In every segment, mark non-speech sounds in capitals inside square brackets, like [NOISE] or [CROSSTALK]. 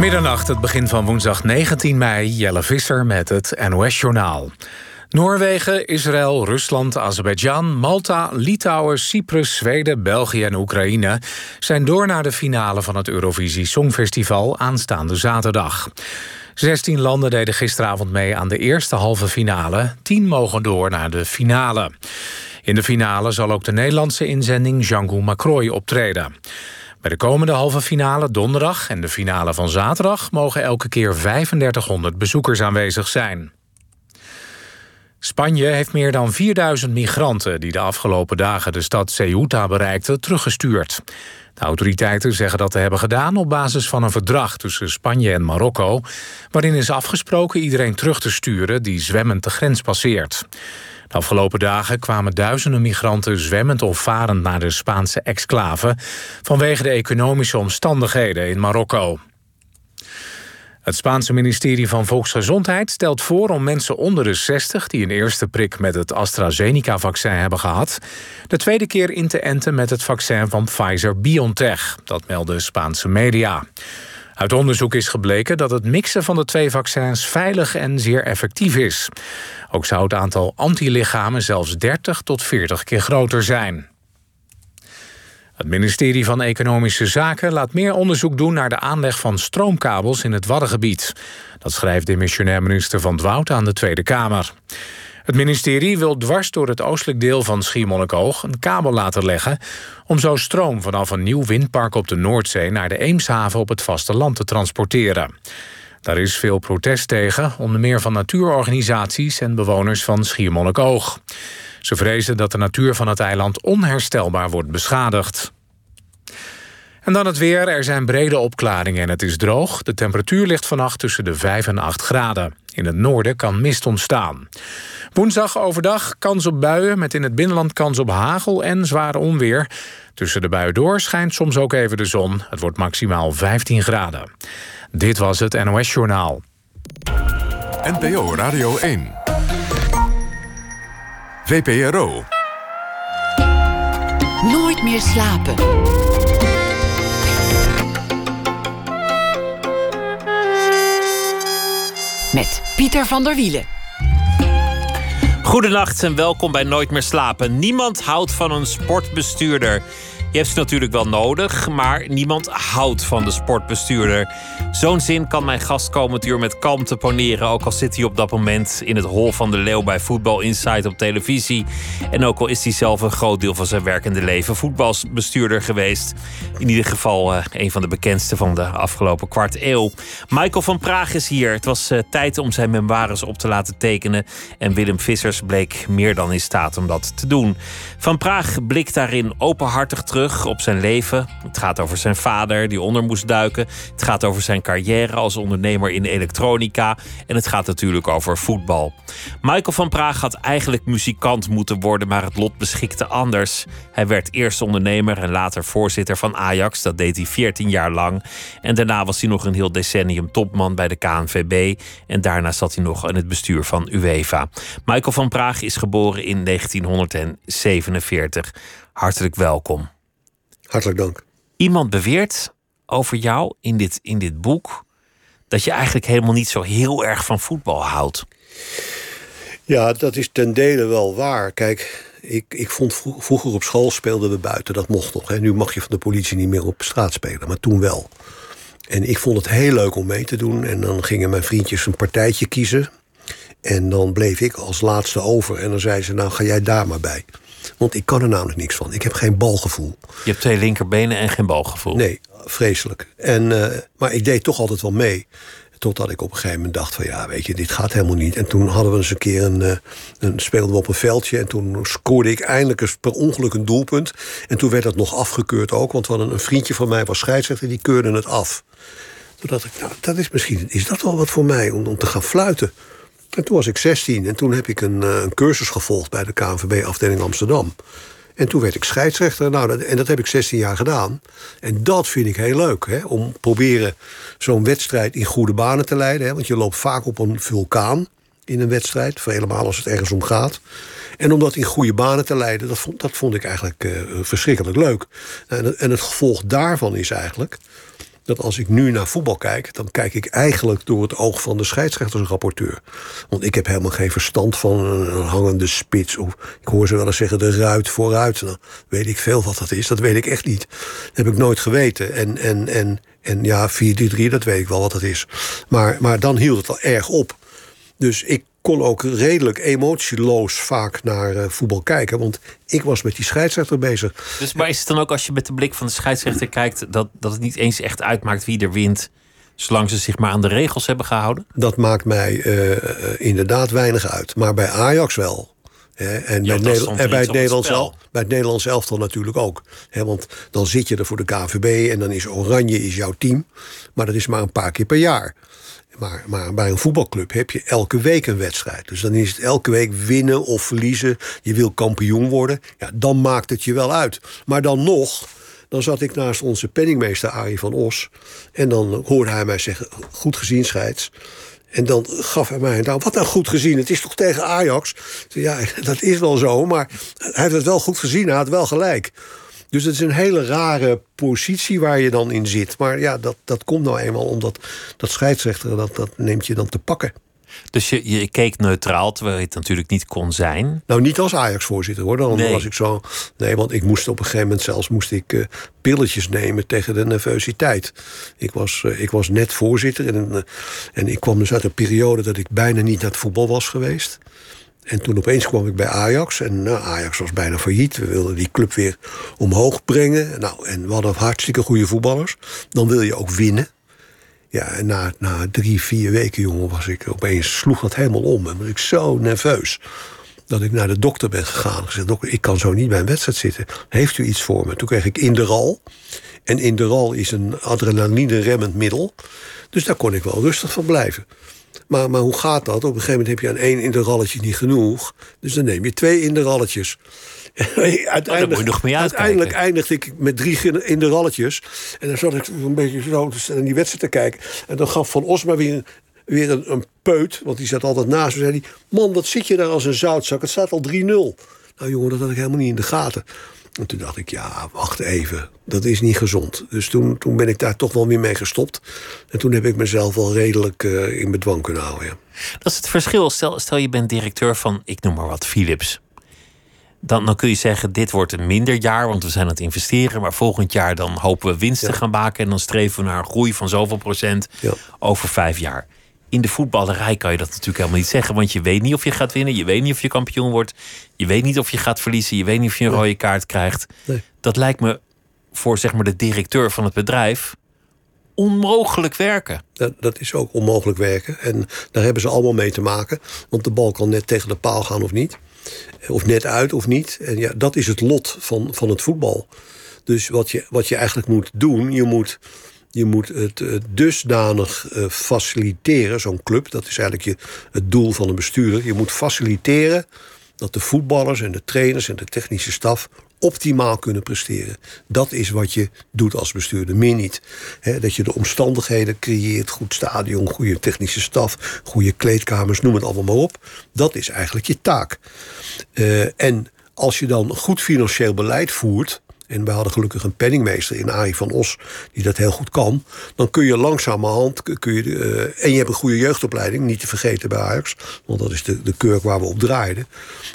Middernacht, het begin van woensdag 19 mei. Jelle Visser met het NOS-journaal. Noorwegen, Israël, Rusland, Azerbeidzjan, Malta, Litouwen, Cyprus, Zweden, België en Oekraïne zijn door naar de finale van het Eurovisie Songfestival aanstaande zaterdag. 16 landen deden gisteravond mee aan de eerste halve finale. 10 mogen door naar de finale. In de finale zal ook de Nederlandse inzending Django Macroy optreden. Bij de komende halve finale donderdag en de finale van zaterdag... mogen elke keer 3500 bezoekers aanwezig zijn. Spanje heeft meer dan 4000 migranten... die de afgelopen dagen de stad Ceuta bereikten, teruggestuurd. De autoriteiten zeggen dat te hebben gedaan op basis van een verdrag tussen Spanje en Marokko, waarin is afgesproken iedereen terug te sturen die zwemmend de grens passeert. De afgelopen dagen kwamen duizenden migranten zwemmend of varend naar de Spaanse exclave vanwege de economische omstandigheden in Marokko. Het Spaanse ministerie van Volksgezondheid stelt voor om mensen onder de 60 die een eerste prik met het AstraZeneca-vaccin hebben gehad, de tweede keer in te enten met het vaccin van Pfizer-BioNTech. Dat melden Spaanse media. Uit onderzoek is gebleken dat het mixen van de twee vaccins veilig en zeer effectief is. Ook zou het aantal antilichamen zelfs 30 tot 40 keer groter zijn. Het ministerie van Economische Zaken laat meer onderzoek doen naar de aanleg van stroomkabels in het Waddengebied. Dat schrijft demissionair minister Van Dwout aan de Tweede Kamer. Het ministerie wil dwars door het oostelijk deel van Schiermonnikoog een kabel laten leggen om zo stroom vanaf een nieuw windpark op de Noordzee naar de Eemshaven op het vasteland te transporteren. Daar is veel protest tegen, onder meer van natuurorganisaties en bewoners van Schiermonnikoog. Ze vrezen dat de natuur van het eiland onherstelbaar wordt beschadigd. En dan het weer. Er zijn brede opklaringen en het is droog. De temperatuur ligt vannacht tussen de 5 en 8 graden. In het noorden kan mist ontstaan. Woensdag overdag kans op buien met in het binnenland kans op hagel en zware onweer. Tussen de buien door schijnt soms ook even de zon. Het wordt maximaal 15 graden. Dit was het NOS Journaal. NPO Radio 1. VPRO. Nooit meer slapen. Met Pieter van der Wielen. Goedenacht en welkom bij Nooit meer slapen. Niemand houdt van een sportbestuurder. Je hebt ze natuurlijk wel nodig, maar niemand houdt van de sportbestuurder. Zo'n zin kan mijn gast komend uur met kalmte poneren, ook al zit hij op dat moment in het hol van de leeuw bij Voetbal Insight op televisie. En ook al is hij zelf een groot deel van zijn werkende leven voetbalbestuurder geweest. In ieder geval uh, een van de bekendste van de afgelopen kwart eeuw. Michael van Praag is hier. Het was uh, tijd om zijn memoires op te laten tekenen. En Willem Vissers bleek meer dan in staat om dat te doen. Van Praag blikt daarin openhartig terug op zijn leven. Het gaat over zijn vader die onder moest duiken. Het gaat over zijn carrière als ondernemer in elektronica. En het gaat natuurlijk over voetbal. Michael van Praag had eigenlijk muzikant moeten worden, maar het lot beschikte anders. Hij werd eerst ondernemer en later voorzitter van Ajax. Dat deed hij 14 jaar lang. En daarna was hij nog een heel decennium topman bij de KNVB. En daarna zat hij nog in het bestuur van UEFA. Michael van Praag is geboren in 1947. Hartelijk welkom. Hartelijk dank. Iemand beweert over jou in dit, in dit boek dat je eigenlijk helemaal niet zo heel erg van voetbal houdt. Ja, dat is ten dele wel waar. Kijk, ik, ik vond vroeger op school speelden we buiten. Dat mocht nog. Hè. Nu mag je van de politie niet meer op straat spelen, maar toen wel. En ik vond het heel leuk om mee te doen. En dan gingen mijn vriendjes een partijtje kiezen. En dan bleef ik als laatste over. En dan zei ze, nou ga jij daar maar bij. Want ik kan er namelijk niks van. Ik heb geen balgevoel. Je hebt twee linkerbenen en geen balgevoel. Nee, vreselijk. En, uh, maar ik deed toch altijd wel mee. Totdat ik op een gegeven moment dacht van ja, weet je, dit gaat helemaal niet. En toen hadden we eens een keer een, uh, een speelden we op een veldje. En toen scoorde ik eindelijk eens per ongeluk een doelpunt. En toen werd dat nog afgekeurd ook. Want een vriendje van mij was scheidsrechter, die keurde het af. Toen dacht ik, nou, dat is misschien, is dat wel wat voor mij om, om te gaan fluiten. En toen was ik 16 en toen heb ik een, uh, een cursus gevolgd bij de KNVB-afdeling Amsterdam. En toen werd ik scheidsrechter. Nou, dat, en dat heb ik 16 jaar gedaan. En dat vind ik heel leuk. Hè? Om proberen zo'n wedstrijd in goede banen te leiden. Hè? Want je loopt vaak op een vulkaan in een wedstrijd. Helemaal als het ergens om gaat. En om dat in goede banen te leiden, dat vond, dat vond ik eigenlijk uh, verschrikkelijk leuk. En, en het gevolg daarvan is eigenlijk dat als ik nu naar voetbal kijk, dan kijk ik eigenlijk door het oog van de scheidsrechtersrapporteur. Want ik heb helemaal geen verstand van een hangende spits. Of ik hoor ze wel eens zeggen de ruit vooruit. Nou, weet ik veel wat dat is. Dat weet ik echt niet. Dat heb ik nooit geweten. En, en, en, en ja, 4-3-3, dat weet ik wel wat dat is. Maar, maar dan hield het al erg op. Dus ik kon ook redelijk emotieloos vaak naar uh, voetbal kijken. Want ik was met die scheidsrechter bezig. Dus, maar is het dan ook als je met de blik van de scheidsrechter kijkt... dat, dat het niet eens echt uitmaakt wie er wint... zolang ze zich maar aan de regels hebben gehouden? Dat maakt mij uh, inderdaad weinig uit. Maar bij Ajax wel. en, bij, en bij, het Nederlands bij het Nederlands elftal natuurlijk ook. want dan zit je er voor de KVB en dan is Oranje is jouw team. Maar dat is maar een paar keer per jaar. Maar, maar bij een voetbalclub heb je elke week een wedstrijd. Dus dan is het elke week winnen of verliezen. Je wil kampioen worden. Ja, dan maakt het je wel uit. Maar dan nog, dan zat ik naast onze penningmeester Arie van Os. En dan hoorde hij mij zeggen, goed gezien scheids. En dan gaf hij mij, nou, wat nou goed gezien? Het is toch tegen Ajax? Ja, [LAUGHS] dat is wel zo, maar hij heeft het wel goed gezien. Hij had wel gelijk. Dus het is een hele rare positie waar je dan in zit. Maar ja, dat, dat komt nou eenmaal omdat dat scheidsrechter, dat, dat neemt je dan te pakken. Dus je, je keek neutraal, terwijl je het natuurlijk niet kon zijn? Nou, niet als Ajax-voorzitter hoor. Dan nee. was ik zo. Nee, want ik moest op een gegeven moment zelfs moest ik, uh, pilletjes nemen tegen de nervositeit. Ik was, uh, ik was net voorzitter en, uh, en ik kwam dus uit een periode dat ik bijna niet naar het voetbal was geweest. En toen opeens kwam ik bij Ajax. En nou, Ajax was bijna failliet. We wilden die club weer omhoog brengen. Nou, en we hadden hartstikke goede voetballers. Dan wil je ook winnen. Ja, en na, na drie, vier weken, jongen, was ik opeens sloeg dat helemaal om. En was ik zo nerveus. Dat ik naar de dokter ben gegaan. Gezegd, dokter, ik kan zo niet bij een wedstrijd zitten. Heeft u iets voor me? Toen kreeg ik Inderal. En Inderal is een adrenaline-remmend middel. Dus daar kon ik wel rustig van blijven. Maar, maar hoe gaat dat? Op een gegeven moment heb je aan één interralletje niet genoeg. Dus dan neem je twee interralletjes. [LAUGHS] uiteindelijk, oh, nog uiteindelijk eindigde ik met drie interralletjes. En dan zat ik een beetje zo naar die wedstrijd te kijken. En dan gaf Van Osma weer, weer een, een peut. Want die zat altijd naast me. Zei hij, man, wat zit je daar als een zoutzak? Het staat al 3-0. Nou jongen, dat had ik helemaal niet in de gaten. En toen dacht ik, ja, wacht even, dat is niet gezond. Dus toen, toen ben ik daar toch wel weer mee gestopt. En toen heb ik mezelf wel redelijk uh, in bedwang kunnen houden. Ja. Dat is het verschil. Stel, stel je bent directeur van, ik noem maar wat, Philips. Dan, dan kun je zeggen, dit wordt een minder jaar, want we zijn aan het investeren. Maar volgend jaar dan hopen we winst te gaan maken. En dan streven we naar een groei van zoveel procent ja. over vijf jaar in de voetballerij kan je dat natuurlijk helemaal niet zeggen. Want je weet niet of je gaat winnen. Je weet niet of je kampioen wordt. Je weet niet of je gaat verliezen. Je weet niet of je een rode kaart krijgt. Nee. Dat lijkt me voor zeg maar, de directeur van het bedrijf onmogelijk werken. Dat, dat, is ook onmogelijk werken. En daar hebben ze allemaal mee te maken. Want de bal kan net tegen de paal gaan of niet. Of net uit of niet. En ja, dat is het lot van, van het voetbal. Dus wat je, wat je eigenlijk moet doen, je moet je moet het dusdanig uh, faciliteren, zo'n club, dat is eigenlijk je, het doel van een bestuurder. Je moet faciliteren dat de voetballers en de trainers en de technische staf optimaal kunnen presteren. Dat is wat je doet als bestuurder, meer niet. dat je de omstandigheden creëert, goed stadion, goede technische staf, goede kleedkamers, noem het allemaal maar op. Dat is eigenlijk je taak. Uh, en als je dan goed financieel beleid voert, en we hadden gelukkig een penningmeester in Arie van Os die dat heel goed kan. Dan kun je langzamerhand. Kun je, uh, en je hebt een goede jeugdopleiding, niet te vergeten bij Ajax. Want dat is de, de kurk waar we op draaiden.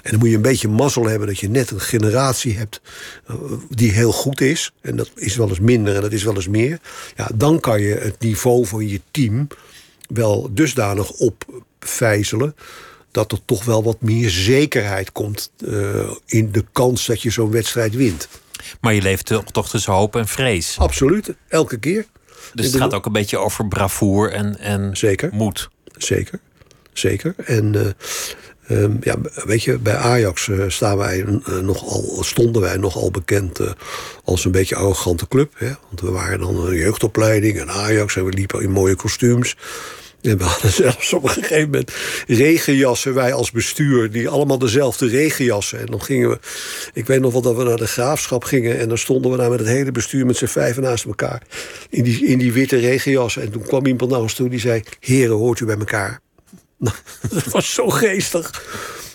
En dan moet je een beetje mazzel hebben dat je net een generatie hebt uh, die heel goed is. En dat is wel eens minder en dat is wel eens meer. Ja, dan kan je het niveau van je team wel dusdanig opvijzelen dat er toch wel wat meer zekerheid komt uh, in de kans dat je zo'n wedstrijd wint. Maar je leeft toch tussen hoop en vrees. Absoluut, elke keer. Dus het gaat ook een beetje over bravoer en, en Zeker. moed. Zeker, zeker. En uh, um, ja, weet je, bij Ajax uh, staan wij, uh, nogal, stonden wij nogal bekend als een beetje arrogante club. Hè? Want we waren dan een jeugdopleiding en Ajax en we liepen in mooie kostuums. En we hadden zelfs op een gegeven moment regenjassen, wij als bestuur, die allemaal dezelfde regenjassen. En dan gingen we, ik weet nog wel dat we naar de graafschap gingen en dan stonden we daar met het hele bestuur met z'n vijven naast elkaar. In die, in die witte regenjassen. En toen kwam iemand naar ons toe die zei: Heren, hoort u bij elkaar? [LAUGHS] dat was zo geestig.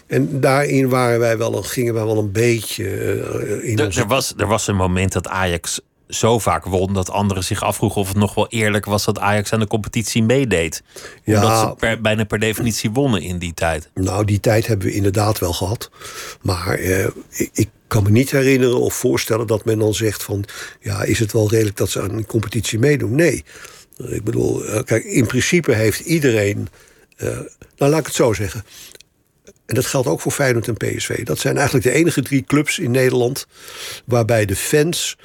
En daarin waren wij wel, gingen wij wel een beetje uh, in er, er, was, er was een moment dat Ajax zo vaak won dat anderen zich afvroegen of het nog wel eerlijk was dat Ajax aan de competitie meedeed. Ja. Omdat ze per, bijna per definitie wonnen in die tijd. Nou, die tijd hebben we inderdaad wel gehad. Maar eh, ik, ik kan me niet herinneren of voorstellen dat men dan zegt van... ja, is het wel redelijk dat ze aan een competitie meedoen? Nee. Ik bedoel, eh, kijk, in principe heeft iedereen... eh, nou, laat ik het zo zeggen. En dat geldt ook voor Feyenoord en PSV. Dat zijn eigenlijk de enige drie clubs in Nederland... waarbij de fans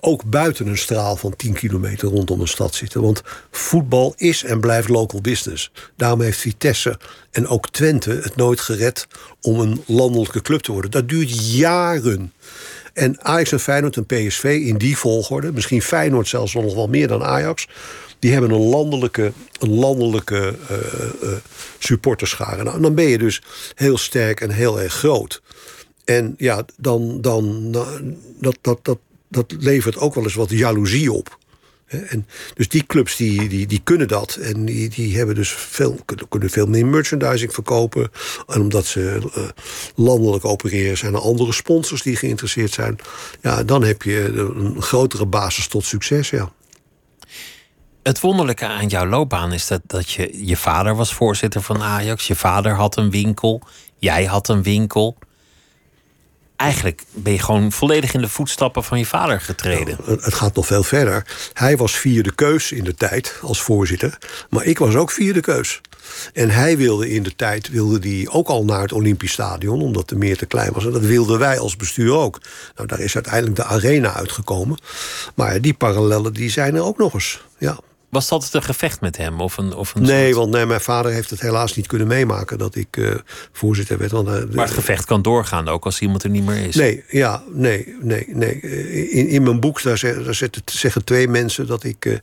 ook buiten een straal van 10 kilometer rondom een stad zitten. Want voetbal is en blijft local business. Daarom heeft Vitesse en ook Twente het nooit gered om een landelijke club te worden. Dat duurt jaren. En Ajax en Feyenoord en PSV in die volgorde, misschien Feyenoord zelfs nog wel meer dan Ajax, die hebben een landelijke, een landelijke uh, uh, supporterschare. Nou, dan ben je dus heel sterk en heel erg groot. En ja, dan, dan nou, dat, dat, dat, dat levert ook wel eens wat jaloezie op. En dus die clubs die, die, die kunnen dat. En die, die hebben dus veel, kunnen veel meer merchandising verkopen. En omdat ze uh, landelijk opereren, zijn er andere sponsors die geïnteresseerd zijn. Ja, dan heb je een grotere basis tot succes. Ja. Het wonderlijke aan jouw loopbaan is dat, dat je, je vader was voorzitter van Ajax. Je vader had een winkel. Jij had een winkel eigenlijk ben je gewoon volledig in de voetstappen van je vader getreden. Nou, het gaat nog veel verder. Hij was vierde keus in de tijd als voorzitter. Maar ik was ook vierde keus. En hij wilde in de tijd wilde die ook al naar het Olympisch Stadion, omdat de meer te klein was. En dat wilden wij als bestuur ook. Nou, daar is uiteindelijk de arena uitgekomen. Maar die parallellen die zijn er ook nog eens. Ja. Was dat een gevecht met hem? Of een, of een nee, soort... want nee, mijn vader heeft het helaas niet kunnen meemaken dat ik uh, voorzitter werd. Want, uh, maar het gevecht kan doorgaan, ook als iemand er niet meer is. Nee, ja, nee, nee, nee. In, in mijn boek daar, zeggen, daar zeggen twee mensen dat ik. Uh,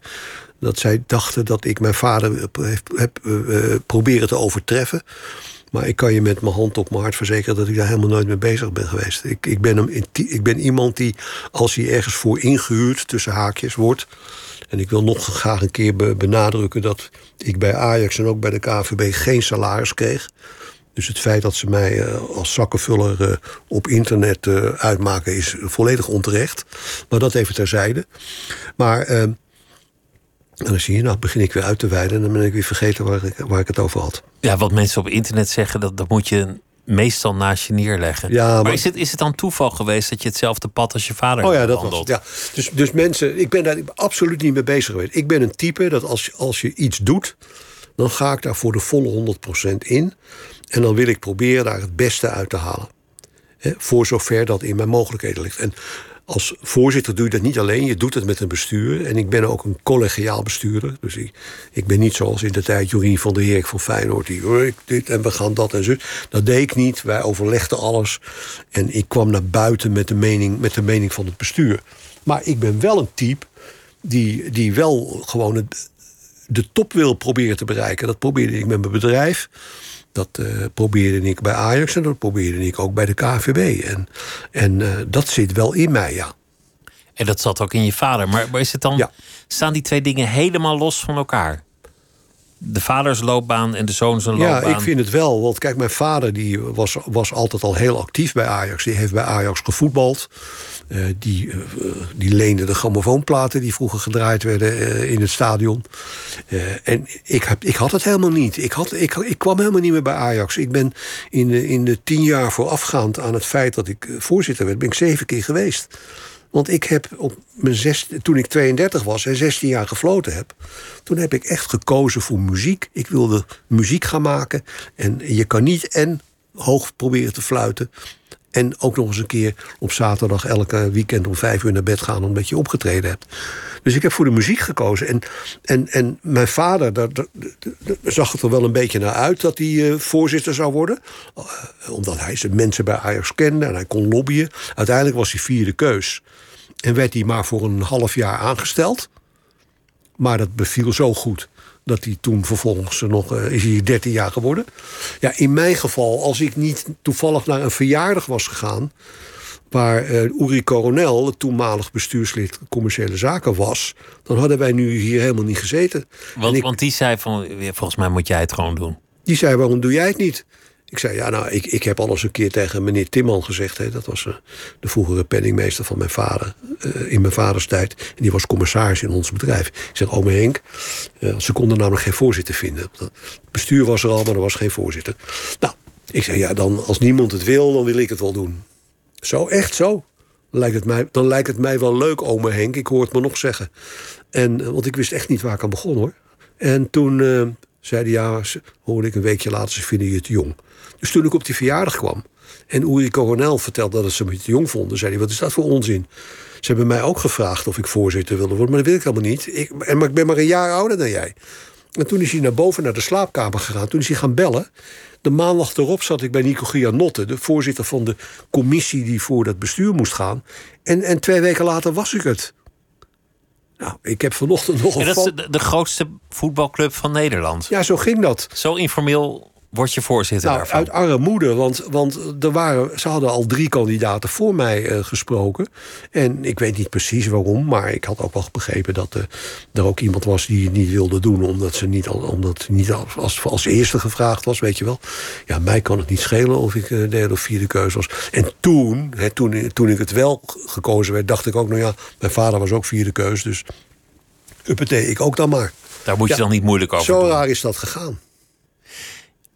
dat zij dachten dat ik mijn vader heb, heb proberen te overtreffen. Maar ik kan je met mijn hand op mijn hart verzekeren dat ik daar helemaal nooit mee bezig ben geweest. Ik, ik, ben, een, ik ben iemand die, als hij ergens voor ingehuurd, tussen haakjes, wordt. En ik wil nog graag een keer benadrukken dat ik bij Ajax en ook bij de KVB geen salaris kreeg. Dus het feit dat ze mij als zakkenvuller op internet uitmaken is volledig onterecht. Maar dat even terzijde. Maar. En dan zie je, nou begin ik weer uit te wijden en dan ben ik weer vergeten waar ik, waar ik het over had. Ja, wat mensen op internet zeggen, dat, dat moet je meestal naast je neerleggen. Ja, maar, maar is, het, is het dan toeval geweest dat je hetzelfde pad als je vader Oh ja, dat was het. Ja. Dus, dus mensen, ik ben daar absoluut niet mee bezig geweest. Ik ben een type dat als, als je iets doet, dan ga ik daar voor de volle 100% in. En dan wil ik proberen daar het beste uit te halen. He, voor zover dat in mijn mogelijkheden ligt. En als voorzitter doe je dat niet alleen, je doet het met een bestuur. En ik ben ook een collegiaal bestuurder. Dus ik, ik ben niet zoals in de tijd Jorien van der Heerk van Feyenoord... die ik dit en we gaan dat en zo. Dat deed ik niet. Wij overlegden alles. En ik kwam naar buiten met de mening, met de mening van het bestuur. Maar ik ben wel een type die, die wel gewoon het, de top wil proberen te bereiken. Dat probeerde ik met mijn bedrijf. Dat uh, probeerde ik bij Ajax en dat probeerde ik ook bij de KVB. En, en uh, dat zit wel in mij, ja. En dat zat ook in je vader. Maar, maar is het dan, ja. staan die twee dingen helemaal los van elkaar? De vadersloopbaan en de zoons loopbaan? Ja, ik vind het wel. Want kijk, mijn vader die was, was altijd al heel actief bij Ajax. Die heeft bij Ajax gevoetbald. Uh, die, uh, die leende de grammofoonplaten die vroeger gedraaid werden uh, in het stadion. en ik, heb, ik had het helemaal niet. Ik, had, ik, ik kwam helemaal niet meer bij Ajax. Ik ben in de, in de tien jaar voorafgaand aan het feit dat ik voorzitter werd... ben ik zeven keer geweest. Want ik heb op mijn zes, toen ik 32 was en 16 jaar gefloten heb... toen heb ik echt gekozen voor muziek. Ik wilde muziek gaan maken. En je kan niet en hoog proberen te fluiten... En ook nog eens een keer op zaterdag elke weekend om vijf uur naar bed gaan omdat je opgetreden hebt. Dus ik heb voor de muziek gekozen. En, en, en mijn vader, daar, zag het er wel een beetje naar uit dat hij uh, voorzitter zou worden. Uh, omdat hij zijn mensen bij Ajax kende en hij kon lobbyen. Uiteindelijk was hij vierde keus. En werd hij maar voor een half jaar aangesteld. Maar dat beviel zo goed dat hij toen vervolgens nog uh, is hij 13 jaar geworden. Ja, in mijn geval, als ik niet toevallig naar een verjaardag was gegaan, waar uh, Uri Coronel, het toenmalig bestuurslid commerciële zaken was, dan hadden wij nu hier helemaal niet gezeten. Want, ik, want die zei van, volgens mij moet jij het gewoon doen. Die zei, waarom doe jij het niet? Ik zei, ja, nou, ik, ik heb al eens een keer tegen meneer Timman gezegd. Hè, dat was uh, de vroegere penningmeester van mijn vader. Uh, in mijn vaders tijd. En die was commissaris in ons bedrijf. Ik zeg, ome Henk, uh, ze konden namelijk geen voorzitter vinden. Het bestuur was er al, maar er was geen voorzitter. Nou, ik zei, ja, dan als niemand het wil, dan wil ik het wel doen. Zo, echt zo. Lijkt het mij, dan lijkt het mij wel leuk, ome Henk. Ik hoor het me nog zeggen. En, want ik wist echt niet waar ik aan begon, hoor. En toen zei hij, ja, hoorde ik een weekje later, ze vinden je te jong. Dus toen ik op die verjaardag kwam en Uri Coronel vertelde dat ze me te jong vonden, zei hij: Wat is dat voor onzin? Ze hebben mij ook gevraagd of ik voorzitter wilde worden, maar dat wil ik helemaal niet. Ik, en, maar ik ben maar een jaar ouder dan jij. En toen is hij naar boven naar de slaapkamer gegaan. Toen is hij gaan bellen. De maandag erop zat ik bij Nico Gianotte, de voorzitter van de commissie die voor dat bestuur moest gaan. En, en twee weken later was ik het. Nou, ik heb vanochtend nog. En dat is de, de, grootste voetbalclub van Nederland. Ja, zo ging dat. Zo informeel word je voorzitter nou, daarvan? Uit armoede, want, want er waren, ze hadden al drie kandidaten voor mij uh, gesproken. En ik weet niet precies waarom, maar ik had ook wel begrepen dat uh, er ook iemand was die het niet wilde doen, omdat ze niet, omdat het niet als, als eerste gevraagd was, weet je wel. Ja, mij kan het niet schelen of ik uh, derde of vierde keuze was. En toen, hè, toen, toen ik het wel gekozen werd, dacht ik ook, nou ja, mijn vader was ook vierde keuze, dus uppatee, ik ook dan maar. Daar moet je Ja, dan niet moeilijk over Zo doen. raar is dat gegaan.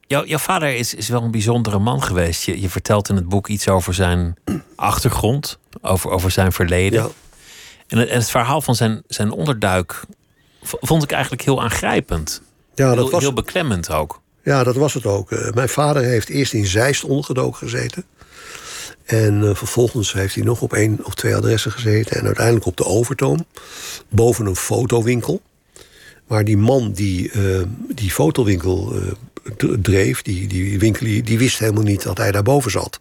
Jouw, jouw vader is, is wel een bijzondere man geweest. Je, je vertelt in het boek iets over zijn achtergrond, over, over zijn verleden. Ja. En, het, en het verhaal van zijn, zijn onderduik vond ik eigenlijk heel aangrijpend. Ja, dat heel, was, heel beklemmend ook. Ja, dat was het ook. Eh, mijn vader heeft eerst in Zeist ondergedoken gezeten. En eh, vervolgens heeft hij nog op één of twee adressen gezeten. En uiteindelijk op de Overtoom. Boven een fotowinkel. Maar die man die eh, die fotowinkel dreef, die, die winkel, die, wist helemaal niet dat hij daarboven zat.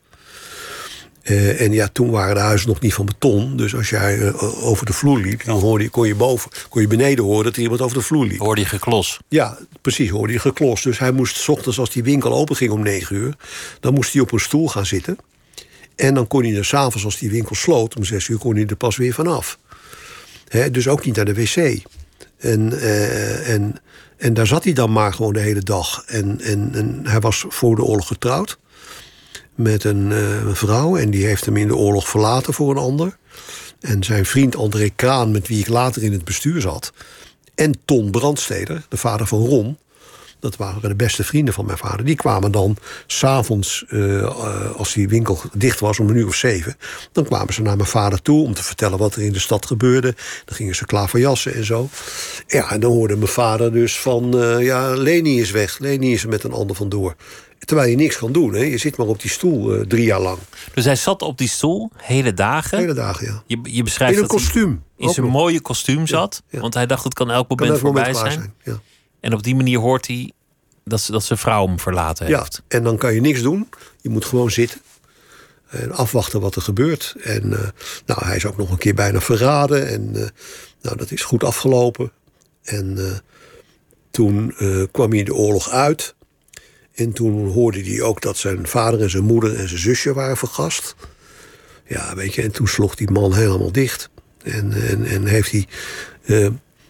Eh, en ja, toen waren de huizen nog niet van beton. Dus als jij eh, over de vloer liep, dan hoorde je, kon, je boven, kon je beneden horen dat er iemand over de vloer liep. Hoorde je geklos. Ja, precies, hoorde je geklost. Dus hij moest, s ochtends als die winkel open ging om negen uur... dan moest hij op een stoel gaan zitten. En dan kon hij er s'avonds, als die winkel sloot... om zes uur kon hij er pas weer vanaf. Hè, dus ook niet naar de wc. En, eh, en, en daar zat hij dan maar gewoon de hele dag. En, en, en hij was voor de oorlog getrouwd met een eh, vrouw... en die heeft hem in de oorlog verlaten voor een ander. En zijn vriend André Kraan, met wie ik later in het bestuur zat... en Ton Brandsteder, de vader van Ron... dat waren de beste vrienden van mijn vader... die kwamen dan s'avonds, uh, als die winkel dicht was om een uur of zeven... dan kwamen ze naar mijn vader toe om te vertellen wat er in de stad gebeurde. Dan gingen ze klaverjassen en zo. Ja, en dan hoorde mijn vader dus van... Uh, ja, Leni is weg, Leni is er met een ander vandoor. Terwijl je niks kan doen, hè? je zit maar op die stoel uh, drie jaar lang. Dus hij zat op die stoel hele dagen. Hele dagen, ja. Je, je beschrijft In een dat kostuum. in zijn mooie kostuum zat. ja. Want hij dacht, het kan elk moment Kan elk voorbij moment klaar zijn. zijn. Ja. En op die manier hoort hij dat, ze, dat zijn vrouw hem verlaten Ja, heeft. en dan kan je niks doen. Je moet gewoon zitten. En afwachten wat er gebeurt. En uh, nou, hij is ook nog een keer bijna verraden. En uh, nou, dat is goed afgelopen. En uh, toen kwam hij de oorlog uit. En toen hoorde hij ook dat zijn vader en zijn moeder en zijn zusje waren vergast. Ja, weet je, en toen sloeg die man helemaal dicht. En, en, en heeft hij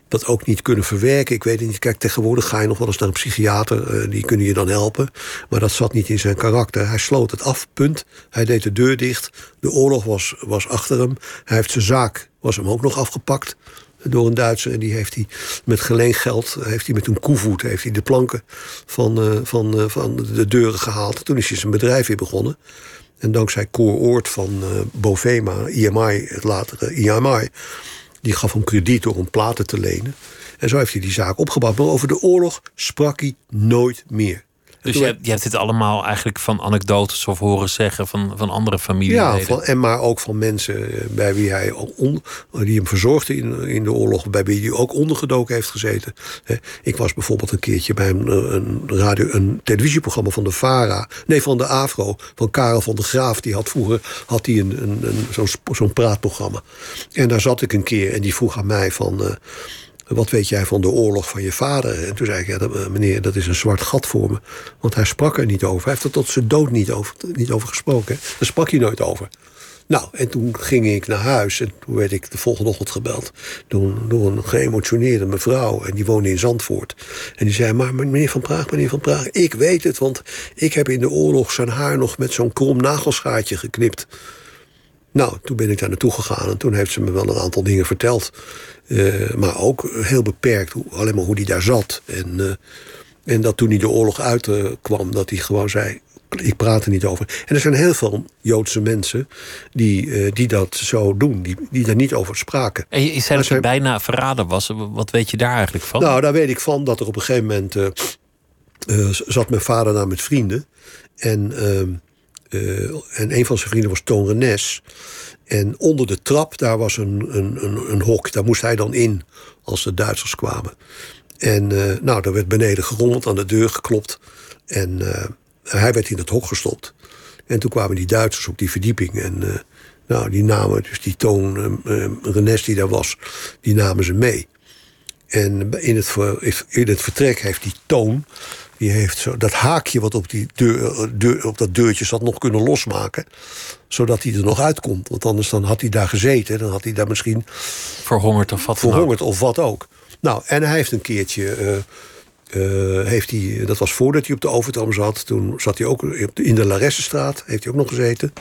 dat ook niet kunnen verwerken. Ik weet het niet. Kijk, tegenwoordig ga je nog wel eens naar een psychiater. Uh, die kunnen je dan helpen. Maar dat zat niet in zijn karakter. Hij sloot het af, punt. Hij deed de deur dicht. De oorlog was, was achter hem. Hij heeft zijn zaak, was hem ook nog afgepakt door een Duitser. En die heeft hij met geleengeld, heeft hij met een koevoet... heeft hij de planken van, uh, van, van de deuren gehaald. Toen is hij zijn bedrijf weer begonnen. En dankzij Cor Oort van Bovema, IMI, het latere IMI... die gaf hem krediet door om platen te lenen. En zo heeft hij die zaak opgebouwd. Maar over de oorlog sprak hij nooit meer. Dus je hebt, je hebt, dit allemaal eigenlijk van anekdotes of horen zeggen van, van andere familieleden? Ja, van, en maar ook van mensen eh, bij wie hij on, die hem verzorgde in, in de oorlog, bij wie hij ook ondergedoken heeft gezeten. Ik was bijvoorbeeld een keertje bij een, een, radio, een televisieprogramma van de VARA, nee, van de AVRO, van Karel van der Graaf. Die had vroeger had hij een, een, een, zo'n zo'n praatprogramma. En daar zat ik een keer en die vroeg aan mij van. Uh, wat weet jij van de oorlog van je vader? En toen zei ik, ja, dat, meneer, dat is een zwart gat voor me. Want hij sprak er niet over. Hij heeft er tot zijn dood niet over, niet over gesproken. Daar sprak hij nooit over. Nou, en toen ging ik naar huis en toen werd ik de volgende ochtend gebeld door, door een geëmotioneerde mevrouw. En die woonde in Zandvoort. En die zei: Maar meneer Van Praag, meneer Van Praag, ik weet het, want ik heb in de oorlog zijn haar nog met zo'n krom nagelschaartje geknipt. Nou, toen ben ik daar naartoe gegaan en toen heeft ze me wel een aantal dingen verteld. Uh, maar ook heel beperkt, hoe, alleen maar hoe die daar zat. En, uh, en dat toen hij de oorlog uitkwam, dat hij gewoon zei: ik praat er niet over. En er zijn heel veel Joodse mensen die, uh, die dat zo doen, die, die daar niet over spraken. En je zei dat bijna verraden was. Wat weet je daar eigenlijk van? Nou, daar weet ik van dat er op een gegeven moment uh, uh, zat mijn vader daar met vrienden. En, ehm, en een van zijn vrienden was Toon Renes. En onder de trap, daar was een, een, een, een hok. Daar moest hij dan in als de Duitsers kwamen. En nou, daar werd beneden gerommeld, aan de deur geklopt. En hij werd in het hok gestopt. En toen kwamen die Duitsers op die verdieping. En nou, die namen, dus die Toon, Renes die daar was, die namen ze mee. En in het, in het vertrek heeft die Toon, die heeft zo dat haakje wat op, die deur, deur, op dat deurtje zat nog kunnen losmaken. Zodat hij er nog uitkomt. Want anders dan had hij daar gezeten. Dan had hij daar misschien... Verhongerd of wat Verhongerd of wat ook. Nou, en hij heeft een keertje... Uh, heeft hij, dat was voordat hij op de Overtram zat. Toen zat hij ook in de Laressenstraat, heeft hij ook nog gezeten.